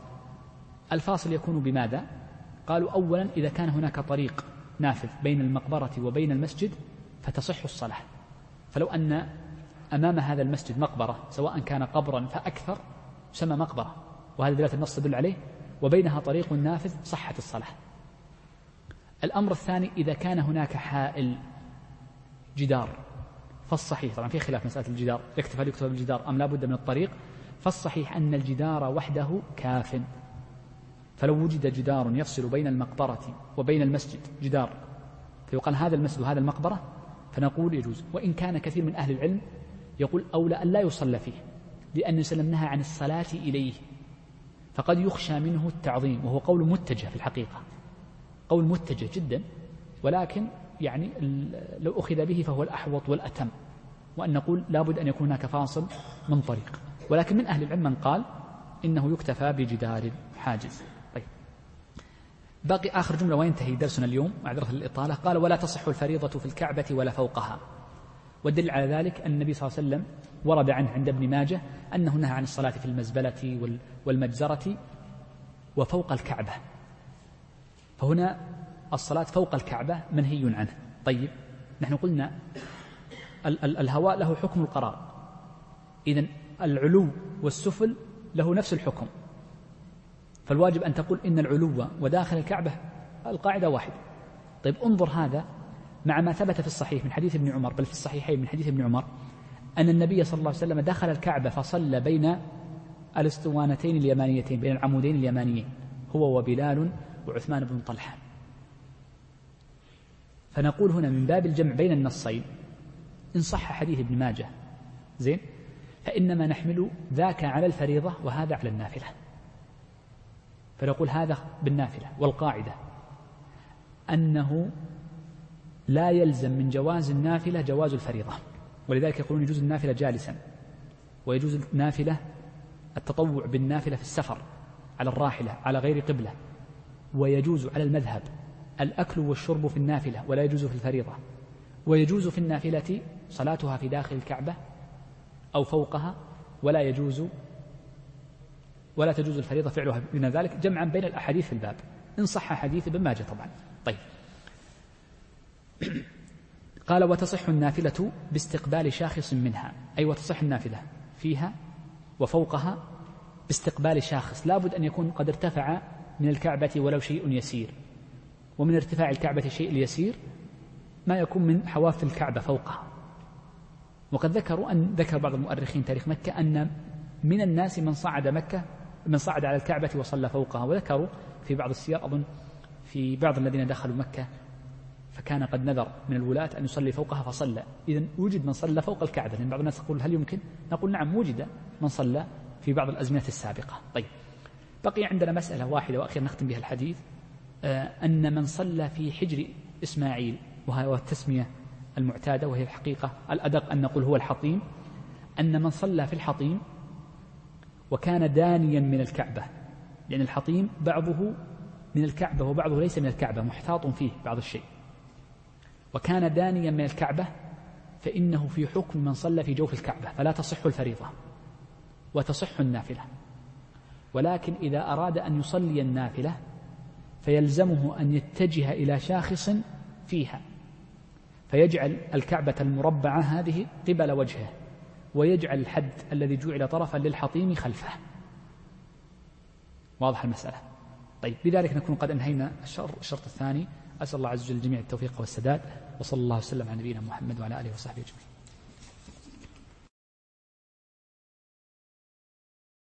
الفاصل يكون بماذا؟ قالوا أولا إذا كان هناك طريق نافذ بين المقبرة وبين المسجد فتصح الصلاة. فلو أن أمام هذا المسجد مقبرة سواء كان قبرا فأكثر يسمى مقبرة. وهذا دلالة النص تدل عليه. وبينها طريق نافذ صحت الصلاة. الأمر الثاني إذا كان هناك حائل جدار فالصحيح طبعا في خلاف مسألة الجدار يكتفى أن يكتب بالجدار أم لا بد من الطريق. فالصحيح أن الجدار وحده كاف. فلو وجد جدار يفصل بين المقبرة وبين المسجد جدار فيقال هذا المسجد وهذا المقبرة فنقول يجوز. وإن كان كثير من أهل العلم يقول أولى أن لا يصلى فيه لأن وسلم نهى عن الصلاة إليه فقد يخشى منه التعظيم وهو قول متجه في الحقيقة قول متجه جدا ولكن يعني لو أخذ به فهو الأحوط والأتم وأن نقول لابد أن يكون هناك فاصل من طريق ولكن من أهل العلم من قال إنه يكتفى بجدار حاجز. طيب. باقي آخر جملة وينتهي درسنا اليوم معذرة الإطالة قال ولا تصح الفريضة في الكعبة ولا فوقها. والدليل على ذلك أن النبي صلى الله عليه وسلم ورد عنه عند ابن ماجه أنه نهى عن الصلاة في المزبلة والمجزرة وفوق الكعبة. فهنا الصلاة فوق الكعبة منهي عنه. طيب نحن قلنا ال- ال- الهواء له حكم القرار. إذا العلو والسفل له نفس الحكم. فالواجب أن تقول إن العلو وداخل الكعبة القاعدة واحدة طيب انظر هذا مع ما ثبت في الصحيح من حديث ابن عمر بل في الصحيحين من حديث ابن عمر أن النبي صلى الله عليه وسلم دخل الكعبة فصلى بين الأسطوانتين اليمانيتين بين العمودين اليمانيين هو وبلال وعثمان بن طلحة. فنقول هنا من باب الجمع بين النصين إن صح حديث ابن ماجه زين؟ فإنما نحمل ذاك على الفريضة وهذا على النافلة. فنقول هذا بالنافلة والقاعدة أنه لا يلزم من جواز النافلة جواز الفريضة. ولذلك يقولون يجوز النافلة جالسا ويجوز النافلة التطوع بالنافلة في السفر على الراحلة على غير قبلة. ويجوز على المذهب الأكل والشرب في النافلة ولا يجوز في الفريضة. ويجوز في النافلة صلاتها في داخل الكعبة أو فوقها ولا يجوز ولا تجوز الفريضة فعلها. من ذلك جمعا بين الأحاديث في الباب. إن صح حديث ابن ماجه طبعا. طيب. قال وتصح النافلة باستقبال شاخص منها. أي وتصح النافلة فيها وفوقها باستقبال شاخص. لابد أن يكون قد ارتفع من الكعبة ولو شيء يسير. ومن ارتفاع الكعبة شيء اليسير ما يكون من حواف الكعبة فوقها. وقد ذكروا أن ذكر بعض المؤرخين تاريخ مكة أن من الناس من صعد مكة من صعد على الكعبة وصلى فوقها. وذكروا في بعض السير أظن في بعض الذين دخلوا مكة فكان قد نذر من الولاة أن يصلي فوقها فصلى. إذا وجد من صلى فوق الكعبة. لأن بعض الناس يقول هل يمكن؟ نقول نعم وجد من صلى في بعض الأزمنة السابقة. طيب. بقي عندنا مسألة واحدة وأخيرا نختم بها الحديث. آه، أن من صلى في حجر إسماعيل وهي التسمية المعتادة وهي الحقيقة الأدق أن نقول هو الحطيم. أن من صلى في الحطيم وكان دانيا من الكعبة. لأن الحطيم بعضه من الكعبة وبعضه ليس من الكعبة محتاط فيه بعض الشيء. وكان دانيا من الكعبة فإنه في حكم من صلى في جوف الكعبة فلا تصح الفريضة وتصح النافلة. ولكن إذا أراد أن يصلي النافلة فيلزمه أن يتجه إلى شاخص فيها فيجعل الكعبة المربعة هذه قبل وجهه ويجعل الحد الذي جعل طرفا للحطيم خلفه. واضح المسألة؟ طيب بذلك نكون قد أنهينا الشرط الثاني. أسأل الله عز وجل الجميع التوفيق والسداد وصلى الله وسلم على نبينا محمد وعلى آله وصحبه أجمعين.